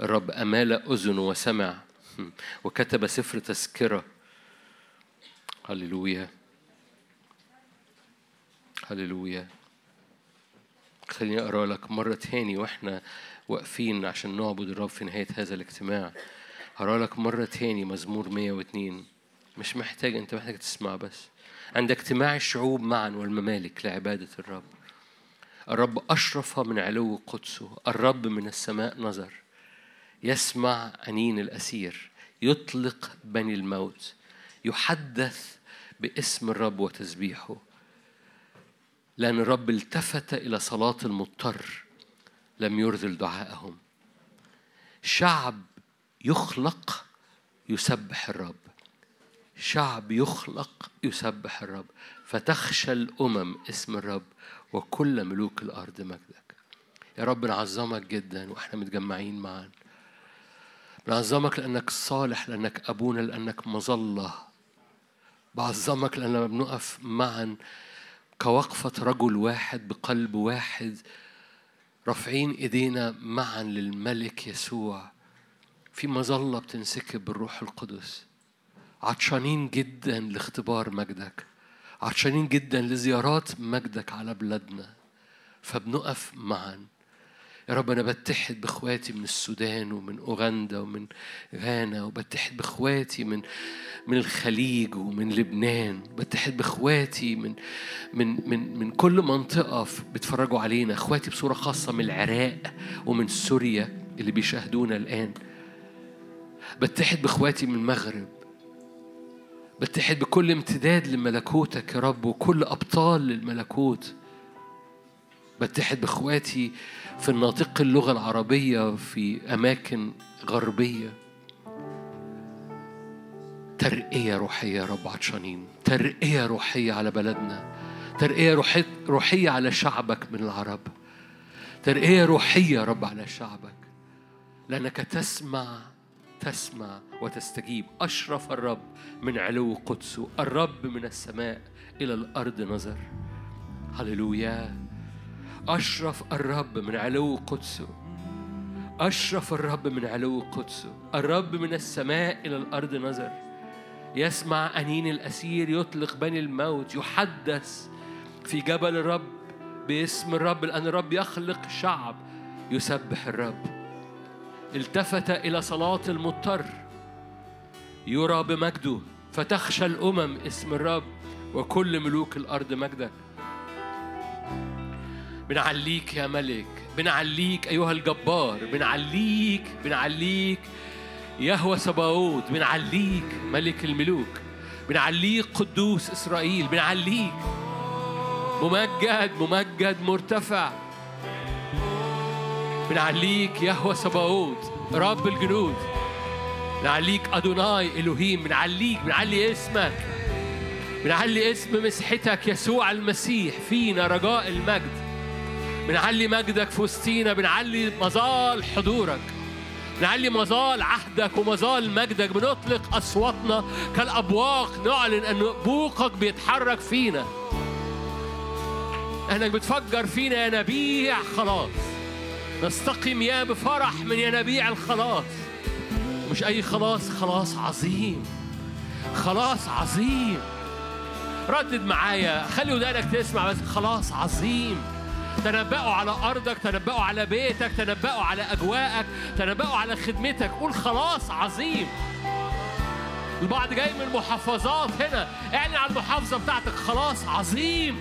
الرب أمال أذن وسمع. وكتب سفر تذكرة. هللويا. هللويا. خليني أقرأ لك مرة تاني وإحنا واقفين عشان نعبد الرب في نهاية هذا الاجتماع. هقرأ لك مرة تاني مزمور 102 مش محتاج أنت محتاج تسمع بس. عند اجتماع الشعوب معا والممالك لعبادة الرب. الرب أشرف من علو قدسه الرب من السماء نظر. يسمع أنين الأسير يطلق بني الموت يحدث باسم الرب وتسبيحه. لأن الرب التفت إلى صلاة المضطر لم يرذل دعاءهم شعب يخلق يسبح الرب. شعب يخلق يسبح الرب. فتخشى الأمم اسم الرب وكل ملوك الأرض مجدك. يا رب نعظمك جدا وإحنا متجمعين معا. بنعظمك لأنك صالح لأنك أبونا لأنك مظلة. بعظمك لأننا بنقف معا كوقفة رجل واحد بقلب واحد. رافعين إيدينا معا للملك يسوع. في مظلة بتنسكب بالروح القدس. عطشانين جدا لاختبار مجدك. عطشانين جدا لزيارات مجدك على بلادنا. فبنقف معا. يا رب أنا بتحد بإخواتي من السودان ومن أوغندا ومن غانا وبتحد بإخواتي من من الخليج ومن لبنان. بتحد بإخواتي من من من من كل منطقة بيتفرجوا علينا. إخواتي بصورة خاصة من العراق ومن سوريا اللي بيشاهدونا الآن. بتحد بإخواتي من المغرب. بتحد بكل امتداد لملكوتك يا رب وكل أبطال للملكوت. بتحد بإخواتي في الناطق اللغة العربية في أماكن غربية. ترقية روحية يا رب عطشانين. ترقية روحية على بلدنا. ترقية روحي- روحية على شعبك من العرب. ترقية روحية يا رب على شعبك. لأنك تسمع تسمع وتستجيب. أشرف الرب من علو قدسه الرب من السماء إلى الأرض نظر. هللويا. أشرف الرب من علو قدسه أشرف الرب من علو قدسه الرب من السماء إلى الأرض نظر. يسمع أنين الأسير يطلق بني الموت يحدث في جبل الرب باسم الرب لأن الرب يخلق شعب يسبح الرب. التفت إلى صلاة المضطر. يرى بمجده فتخشى الأمم اسم الرب وكل ملوك الأرض مجدك. بنعليك يا ملك بنعليك أيها الجبار بنعليك بنعليك يهوى سباوت بنعليك ملك الملوك. بنعليك قدوس إسرائيل بنعليك ممجد ممجد مرتفع. بنعليك يهوى سباوت رب الجنود. بنعليك أدوناي إلهيم بنعليك بنعلي اسمك. بنعلي اسم مسحتك يسوع المسيح فينا رجاء المجد. بنعلي مجدك في وسطينا بنعلي مظال حضورك. بنعلي مظال عهدك ومظال مجدك. بنطلق أصواتنا كالأبواق نعلن أن بوقك بيتحرك فينا. أنك بتفجر فينا ينابيع خلاص. نستقي مياه بفرح من ينابيع الخلاص. مش أي خلاص خلاص عظيم. خلاص عظيم. ردد معايا. خلي ودانك تسمع بس. خلاص عظيم. تنبأوا على أرضك تنبأوا على بيتك تنبأوا على أجواءك تنبأوا على خدمتك. قول خلاص عظيم. البعض جاي من محافظات هنا. اعلن على المحافظة بتاعتك. خلاص عظيم.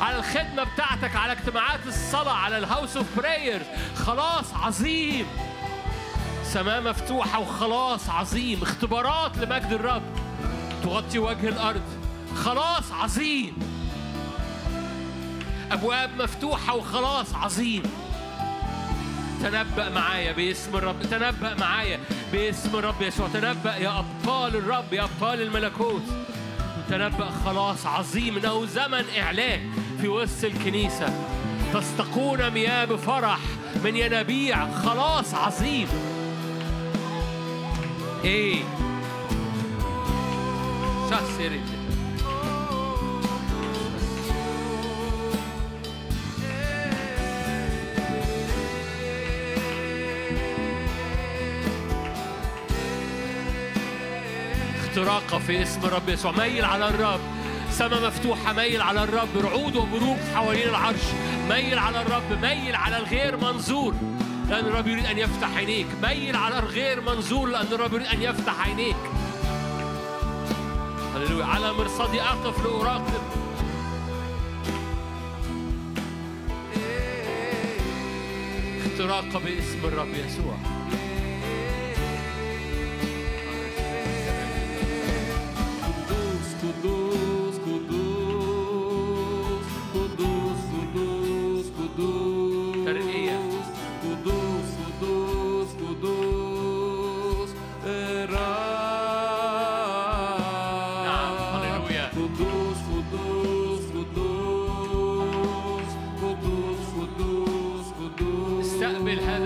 على الخدمة بتاعتك على اجتماعات الصلاة على الهاوس اوف براير خلاص عظيم. سماء مفتوحة وخلاص عظيم. اختبارات لمجد الرب. تغطي وجه الأرض. خلاص عظيم. أبواب مفتوحة وخلاص عظيم. تنبأ معايا باسم الرب. تنبأ معايا باسم الرب يسوع. تنبأ يا أبطال الرب يا أبطال الملكوت. تنبأ خلاص عظيم إنه زمن إعلان في وسط الكنيسة. تستقون مياه بفرح من ينابيع خلاص عظيم. إيه. شاسري اختراقة في اسم الرب يسوع. ميل على الرب. سما مفتوحة. ميل على الرب. رعود وبروق حوالين العرش. ميل على الرب. ميل على الغير منظور. لأن الرب يريد أن يفتح عينيك. ميل على الغير منظور. لأن الرب يريد أن يفتح عينيك. هللويا. على مرصدي أقف لأراقب. اختراق باسم الرب يسوع. استقبل هذا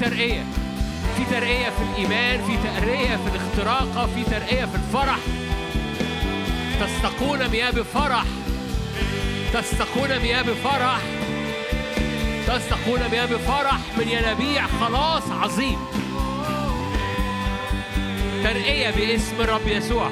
ترقية. في ترقية في الإيمان في ترقية في الاختراقة في ترقية في الفرح. تستقون مياه بفرح تستقون مياه بفرح تستقون مياه بفرح من ينابيع. خلاص عظيم. ترقية باسم الرب يسوع.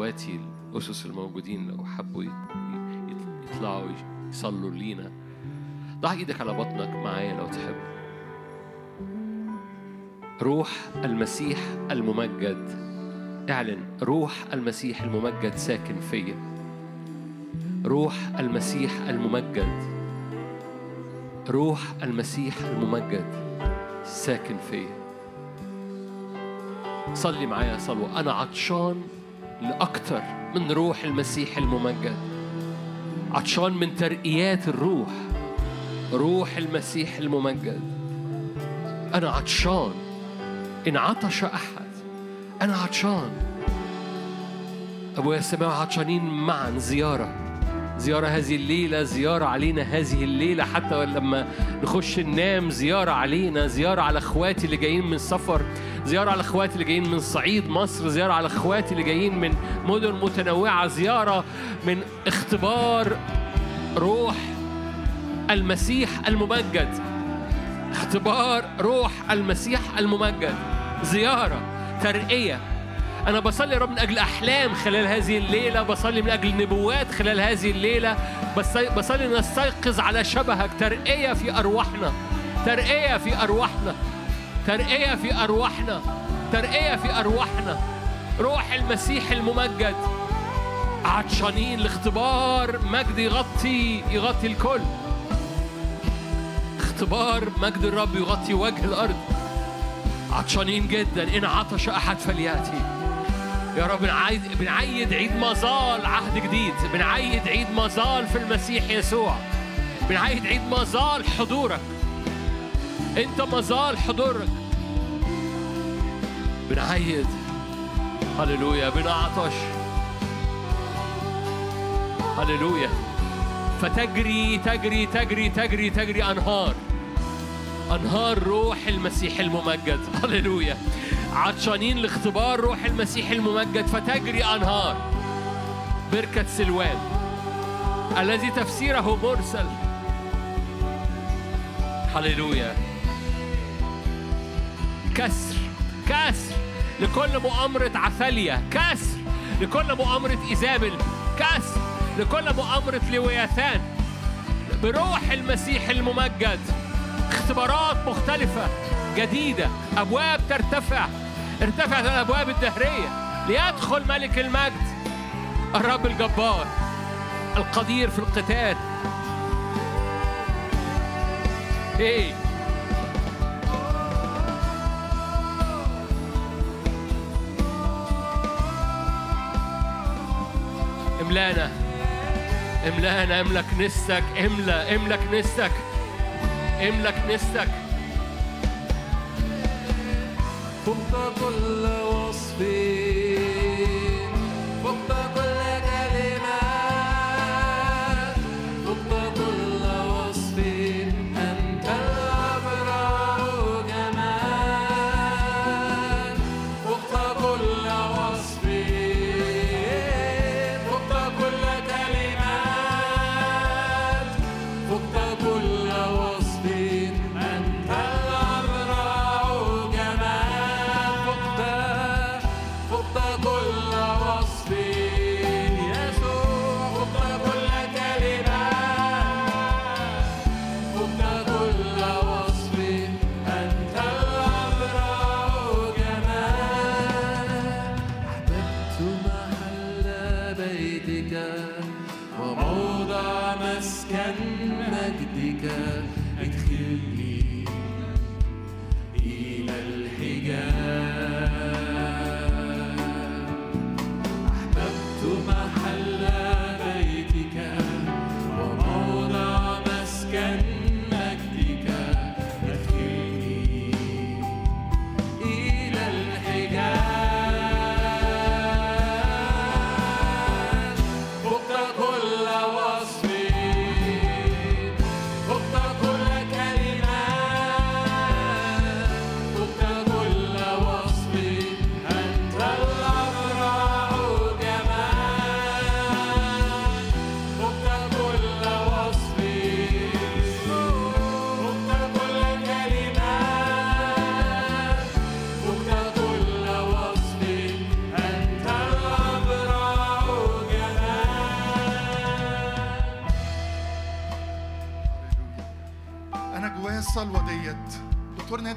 إخواتي الأسس الموجودين لو حبوا يطلعوا يصلوا لينا. ضع إيدك على بطنك معايا لو تحب.
روح المسيح الممجد. اعلن روح المسيح الممجد ساكن فيا. روح المسيح الممجد. روح المسيح الممجد ساكن فيا. صلي معايا صلوة أنا عطشان لأكتر من روح المسيح الممجد. عطشان من ترقيات الروح روح المسيح الممجد. أنا عطشان إن عطش أحد أنا عطشان. أبويا السماء عطشانين معا زيارة. زيارة هذه الليلة زيارة علينا هذه الليلة. حتى لما نخش ننام زيارة علينا زيارة على أخواتي اللي جايين من سفر. زيارة على اخواتي اللي جايين من صعيد مصر زيارة على اخواتي اللي جايين من مدن متنوعة زيارة من اختبار روح المسيح الممجد. اختبار روح المسيح الممجد. زيارة ترقية. أنا بصلي يا رب من أجل أحلام خلال هذه الليلة بصلي من أجل نبوات خلال هذه الليلة. بصلي نستيقظ على شبهك. ترقية في أرواحنا. ترقية في أرواحنا. ترقية في أرواحنا ترقية في أرواحنا. روح المسيح الممجد. عطشانين لاختبار مجد يغطي يغطي الكل. اختبار مجد الرب يغطي وجه الأرض. عطشانين جدا. إن عطش أحد فليأتي. يا رب بنعيد بنعيد عيد مظال عهد جديد. بنعيد عيد مظال في المسيح يسوع. بنعيد عيد مظال حضورك. انت مظال حضورك. بنعيد. هللويا. بنعطش. هللويا. فتجري تجري تجري تجري تجري أنهار. أنهار روح المسيح الممجد. هللويا. عطشانين لاختبار روح المسيح الممجد. فتجري أنهار. بركة سلوان. الذي تفسيره مرسل. هللويا. كسر كسر لكل مؤامرة عثالية كسر لكل مؤامرة إيزابل كسر لكل مؤامرة لوياثان. بروح المسيح الممجد اختبارات مختلفة جديدة أبواب ترتفع. ارتفعت الأبواب الدهرية. ليدخل ملك المجد الرب الجبار القدير في القتال. إيه؟ املانا. املانا املك نستك. املا املك نستك. املك نستك.
فوق كل وصف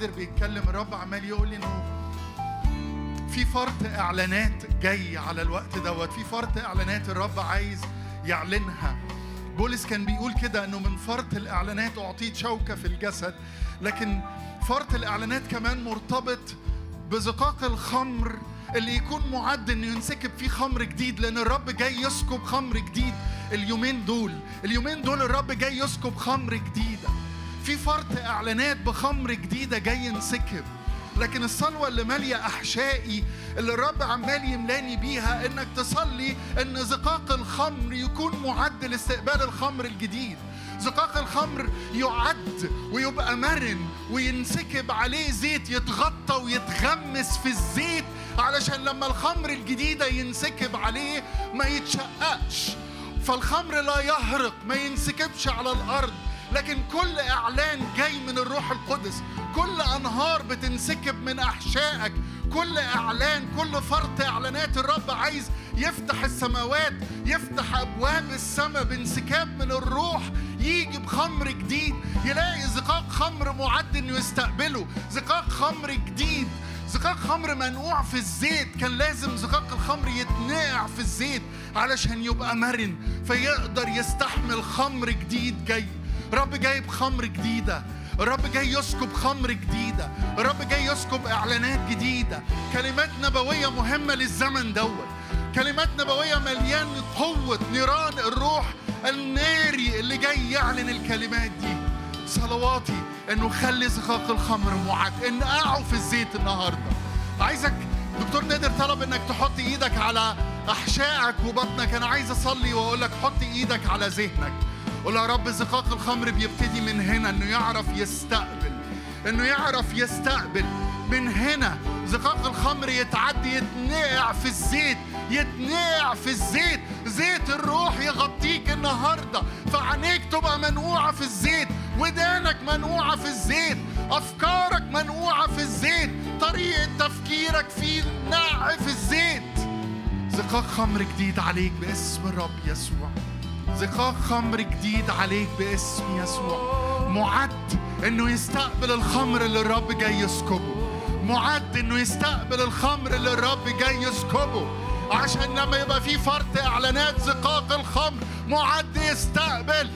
نادر بيتكلم الرب عمال يقول لي إنه في فرط إعلانات جاي على الوقت دوت في فرط إعلانات الرب عايز يعلنها. بولس كان بيقول كده إنه من فرط الإعلانات اعطيت شوكة في الجسد لكن فرط الإعلانات كمان مرتبط بزقاق الخمر اللي يكون معد إنه ينسكب فيه خمر جديد لأن الرب جاي يسكب خمر جديد اليومين دول. اليومين دول الرب جاي يسكب خمر جديده في فرط إعلانات بخمر جديدة جاي ينسكب. لكن الصلوة اللي مالية أحشائي اللي الرب عمال يملاني بيها إنك تصلي إن زقاق الخمر يكون معد لاستقبال الخمر الجديد. زقاق الخمر يعد ويبقى مرن وينسكب عليه زيت يتغطى ويتغمس في الزيت علشان لما الخمر الجديدة ينسكب عليه ما يتشققش. فالخمر لا يهرق ما ينسكبش على الأرض. لكن كل إعلان جاي من الروح القدس كل أنهار بتنسكب من أحشائك كل إعلان كل فرط إعلانات الرب عايز يفتح السماوات يفتح أبواب السماء بانسكاب من الروح يجي بخمر جديد يلاقي زقاق خمر معد إنه يستقبله زقاق خمر جديد زقاق خمر منقوع في الزيت كان لازم زقاق الخمر يتنقع في الزيت علشان يبقى مرن فيقدر يستحمل خمر جديد جاي. رب جايب خمر جديدة. الرب جاي يسكب خمر جديدة. الرب جاي يسكب إعلانات جديدة. كلمات نبوية مهمة للزمن دوت. كلمات نبوية مليان قوة نيران الروح الناري اللي جاي يعلن الكلمات دي. صلواتي إنه خلي زقاق الخمر معد انقعه في الزيت النهارده. عايزك دكتور نادر طلب إنك تحط إيدك على أحشائك وبطنك. أنا عايز أصلي واقول لك حط إيدك على ذهنك. قول يا رب زقاق الخمر بيبتدي من هنا إنه يعرف يستقبل إنه يعرف يستقبل من هنا. زقاق الخمر يتعدي يتنقع في الزيت يتنقع في الزيت. زيت الروح يغطيك النهارده فعينيك تبقى منقوعة في الزيت ودانك منقوعة في الزيت أفكارك منقوعة في الزيت طريقة تفكيرك في نقع في الزيت. زقاق خمر جديد عليك باسم الرب يسوع. زقاق خمر جديد عليك باسم يسوع. معد إنه يستقبل الخمر اللي الرب جاي يسكبه. معد إنه يستقبل الخمر اللي الرب جاي يسكبه. عشان لما يبقى في فرط إعلانات زقاق الخمر معد يستقبل.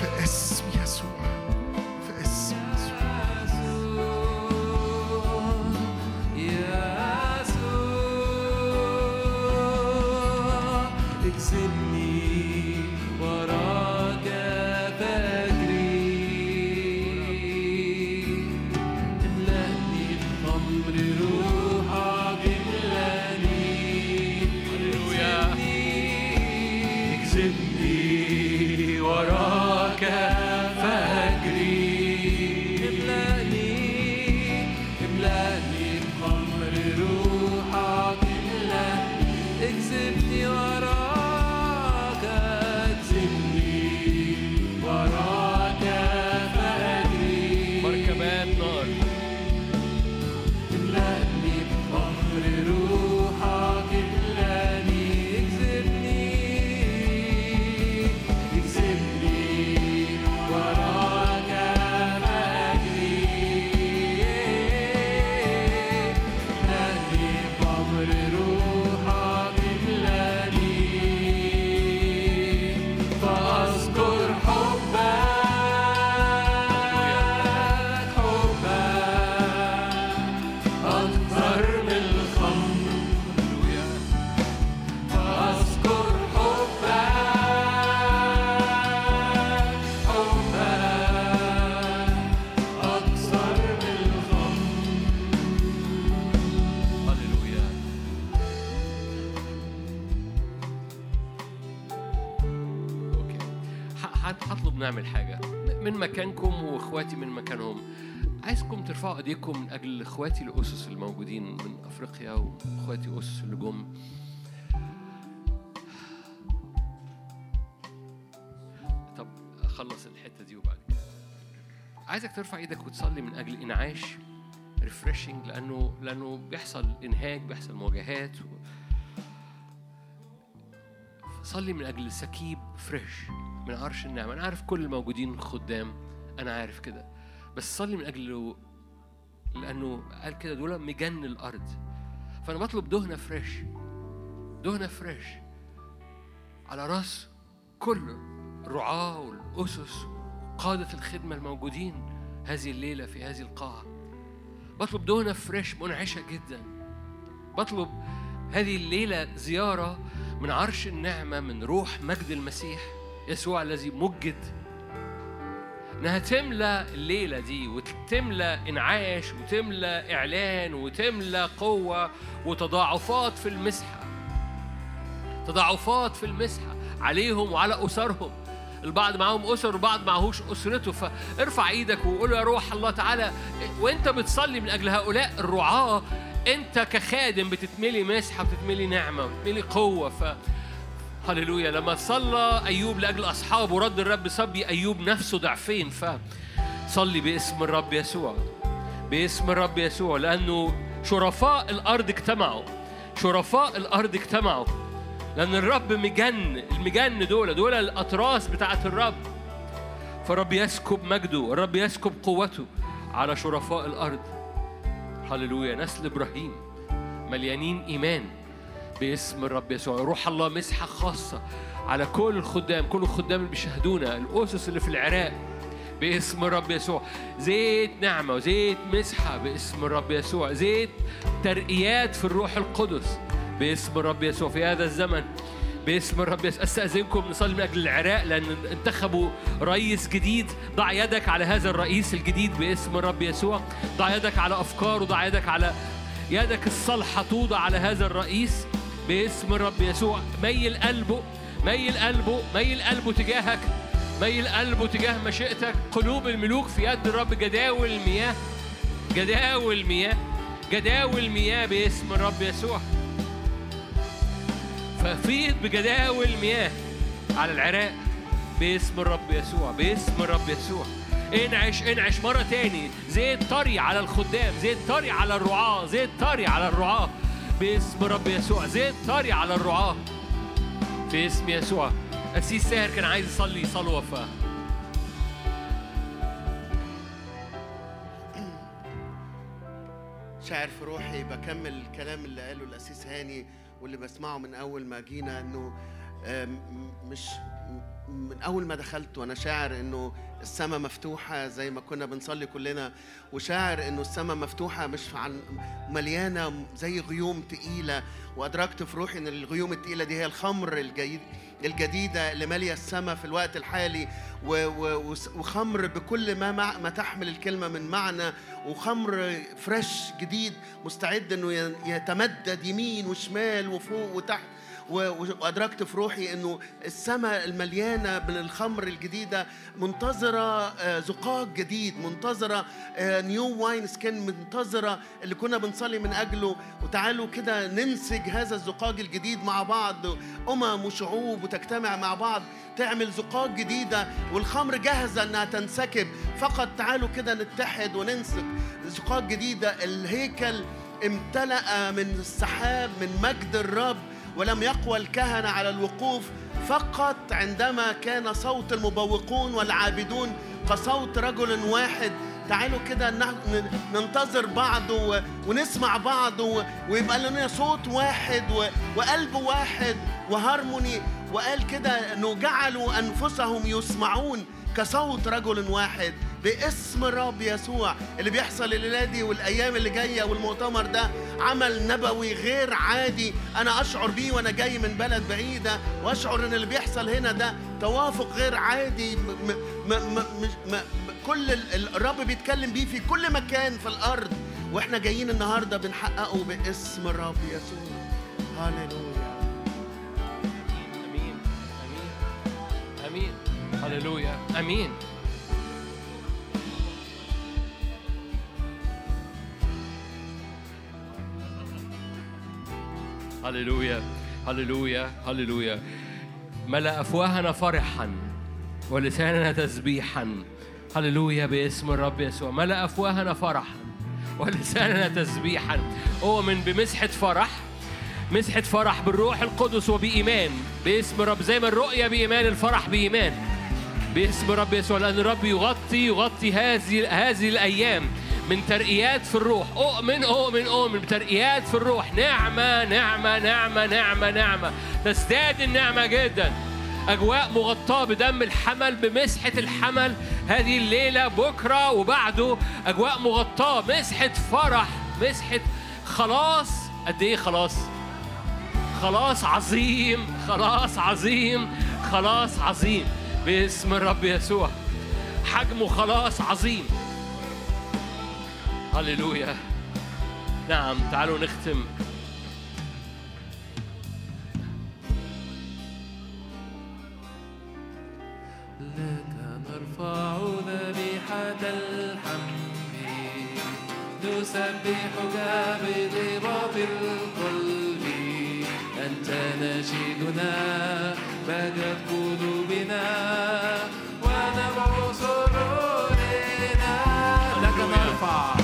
في اسم يسوع. في اسم يسوع.
اكسبني
هطلب نعمل حاجة. م- من مكانكم وإخواتي من مكانهم. عايزكم ترفعوا إيديكم من أجل إخواتي الأسس الموجودين من أفريقيا وإخواتي أسس اللي جم طب أخلص الحتة دي وبعد كده. عايزك ترفع إيدك وتصلي من أجل إنعاش ريفرشنج لأنه لأنه بيحصل إنهاك بيحصل مواجهات. صلي من أجل سكيب. fresh من عرش النعمة. أنا عارف كل الموجودين خدام أنا عارف كده. بس صلي من أجله لأنه قال كده دول مجن الأرض. فأنا بطلب دهنة fresh دهنة fresh على رأس كل الرعاة والقسس قادة الخدمة الموجودين هذه الليلة في هذه القاعة. بطلب دهنة fresh منعشة جدا. بطلب هذه الليلة زيارة من عرش النعمة من روح مجد المسيح يسوع الذي مجد. انها تملى الليلة دي وتملى انعاش وتملى إعلان وتملى قوة وتضاعفات في المسحة. تضاعفات في المسحة عليهم وعلى أسرهم. البعض معاهم أسر والبعض معهوش أسرته. فارفع إيدك وقول يا روح الله تعالى وأنت بتصلي من أجل هؤلاء الرعاة انت كخادم بتتملي مسحة وبتتملي نعمة وبتتملي قوة ف هللويا. لما صلى أيوب لأجل أصحابه رد الرب صبي أيوب نفسه ضعفين فصلي باسم الرب يسوع باسم الرب يسوع لأنه شرفاء الأرض اجتمعوا شرفاء الأرض اجتمعوا لأن الرب مجن المجن دول دول الأطراس بتاعت الرب. فالرب يسكب مجده الرب يسكب قوته على شرفاء الأرض. هللويا. نسل إبراهيم مليانين إيمان باسم الرب يسوع. روح الله مسحة خاصة على كل الخدام كل الخدام اللي بيشاهدونا الأسس اللي في العراق باسم الرب يسوع. زيت نعمة وزيت مسحة باسم الرب يسوع. زيت ترقيات في الروح القدس باسم الرب يسوع في هذا الزمن. باسم الرب يسوع أستأذنكم نصلي من أجل العراق لأن انتخبوا رئيس جديد. ضع يدك على هذا الرئيس الجديد باسم الرب يسوع. ضع يدك على أفكاره ضع يدك على يدك الصالحة توضع على هذا الرئيس باسم الرب يسوع. ميل قلبه ميل قلبه ميل قلبه تجاهك ميل قلبه تجاه مشيئتك. قلوب الملوك في يد الرب جداول المياه جداول مياه جداول مياه باسم الرب يسوع. ففيض بجداول مياه على العراق. باسم الرب يسوع باسم الرب يسوع. انعش انعش مرة تاني. زيت طري على الخدام زيت طري على الرعاة زيت طري على الرعاة. باسم رب يسوع زيت طري على الرعاة. في اسم يسوع. أسيس ساهر كان عايز يصلي صلوة ف
شاعر في روحي بكمل الكلام اللي قاله الأسيس هاني. واللي بسمعه من أول ما جينا إنه آم، مش من أول ما دخلت وأنا شاعر إنه السماء مفتوحة زي ما كنا بنصلي كلنا وشاعر إنه السماء مفتوحة مش عن مليانة زي غيوم تقيلة وأدركت في روحي إن الغيوم التقيلة دي هي الخمر الجيد الجديدة اللي مالية السماء في الوقت الحالي وخمر بكل ما ما تحمل الكلمة من معنى وخمر fresh جديد مستعد إنه يتمدد يمين وشمال وفوق وتحت. و- و- وأدركت في روحي إنه السماء المليانة من الخمر الجديدة منتظرة آه، زقاق جديد منتظرة new wineskin منتظرة اللي كنا بنصلي من أجله. وتعالوا كده ننسج هذا الزقاق الجديد مع بعض. أمم وشعوب وتجتمع مع بعض تعمل زقاق جديدة. والخمر جاهزة إنها تنسكب. فقط تعالوا كده نتحد وننسك زقاق جديدة الهيكل امتلأ من السحاب من مجد الرب. ولم يقوى الكهنة على الوقوف فقط عندما كان صوت المبوقون والعابدون كصوت رجل واحد. تعالوا كده ننتظر بعض ونسمع بعض ويبقى لنا صوت واحد وقلب واحد وهارموني. وقال كده انه جعلوا أنفسهم يسمعون كصوت رجل واحد. باسم الرب يسوع. اللي بيحصل الليلة دي والأيام اللي جاية والمؤتمر ده عمل نبوي غير عادي. أنا أشعر بيه وأنا جاي من بلد بعيدة. وأشعر إن اللي بيحصل هنا ده توافق غير عادي. م م م م م كل ال- ال- الرب بيتكلم بيه في كل مكان في الأرض. وإحنا جايين النهارده بنحققه باسم الرب يسوع. هللويا.
آمين آمين. آمين. هللويا. آمين. هللويا هللويا هللويا ملأ أفواهنا فرحا ولساننا تسبيحا. هللويا باسم الرب يسوع. ملأ أفواهنا فرحا ولساننا تسبيحا. أؤمن بمسحة فرح مسحة فرح بالروح القدس وبإيمان. باسم الرب زي ما الرؤية بإيمان الفرح بإيمان. باسم رب يسوع لأن الرب يغطي يغطي هذه هذه الأيام. من ترقيات في الروح. أؤمن أؤمن أؤمن. بترقيات في الروح. نعمة نعمة نعمة نعمة نعمة. تزداد النعمة جدا. أجواء مغطاة بدم الحمل بمسحة الحمل. هذه الليلة بكرة وبعده. أجواء مغطاة مسحة فرح مسحة خلاص. قد إيه خلاص؟ خلاص عظيم خلاص عظيم خلاص عظيم. باسم الرب يسوع. حجمه خلاص عظيم. هللويا. نعم تعالوا نختم.
لك نرفع ذبيحة الحمد نسبحك بضباب القلب. أنت نشيدنا بهجت قلوبنا ونبع سرورنا. لك نرفع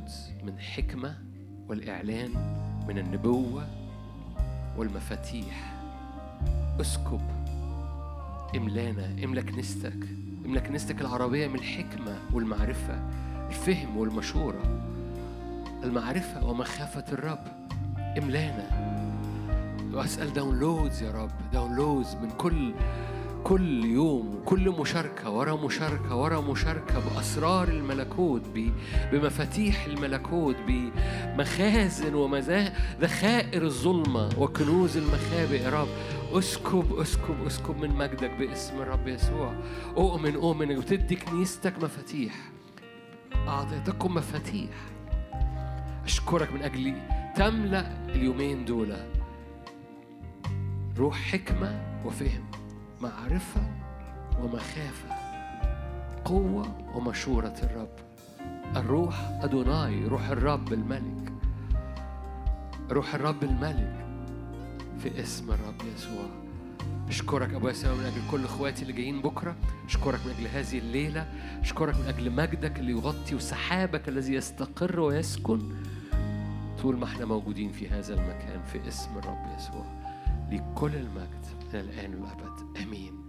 downloads من حكمة والإعلان من النبوة والمفاتيح. اسكب. املانا املا كنيستك املا كنيستك العربية من الحكمة والمعرفة الفهم والمشورة. المعرفة ومخافة الرب. املانا. وأسأل downloads يا رب downloads من كل كل يوم كل مشاركة ورا مشاركة ورا مشاركة بأسرار الملكوت بمفاتيح الملكوت بمخازن وذخائر الظلمة وكنوز المخابئ. يا رب اسكب اسكب اسكب من مجدك باسم الرب يسوع. أؤمن أؤمن وتدي كنيستك مفاتيح. أعطيتكم مفاتيح. أشكرك من أجل تملأ اليومين دول. روح حكمة وفهم. معرفة ومخافة قوة ومشورة الرب. الروح أدوناي روح الرب الملك. روح الرب الملك في اسم الرب يسوع. أشكرك أبويا السماء من أجل كل إخواتي اللي جايين بكرة. أشكرك من أجل هذه الليلة. أشكرك من أجل مجدك اللي يغطي وسحابك الذي يستقر ويسكن طول ما إحنا موجودين في هذا المكان في اسم الرب يسوع. لكل المجد من الآن والأبد. Amen.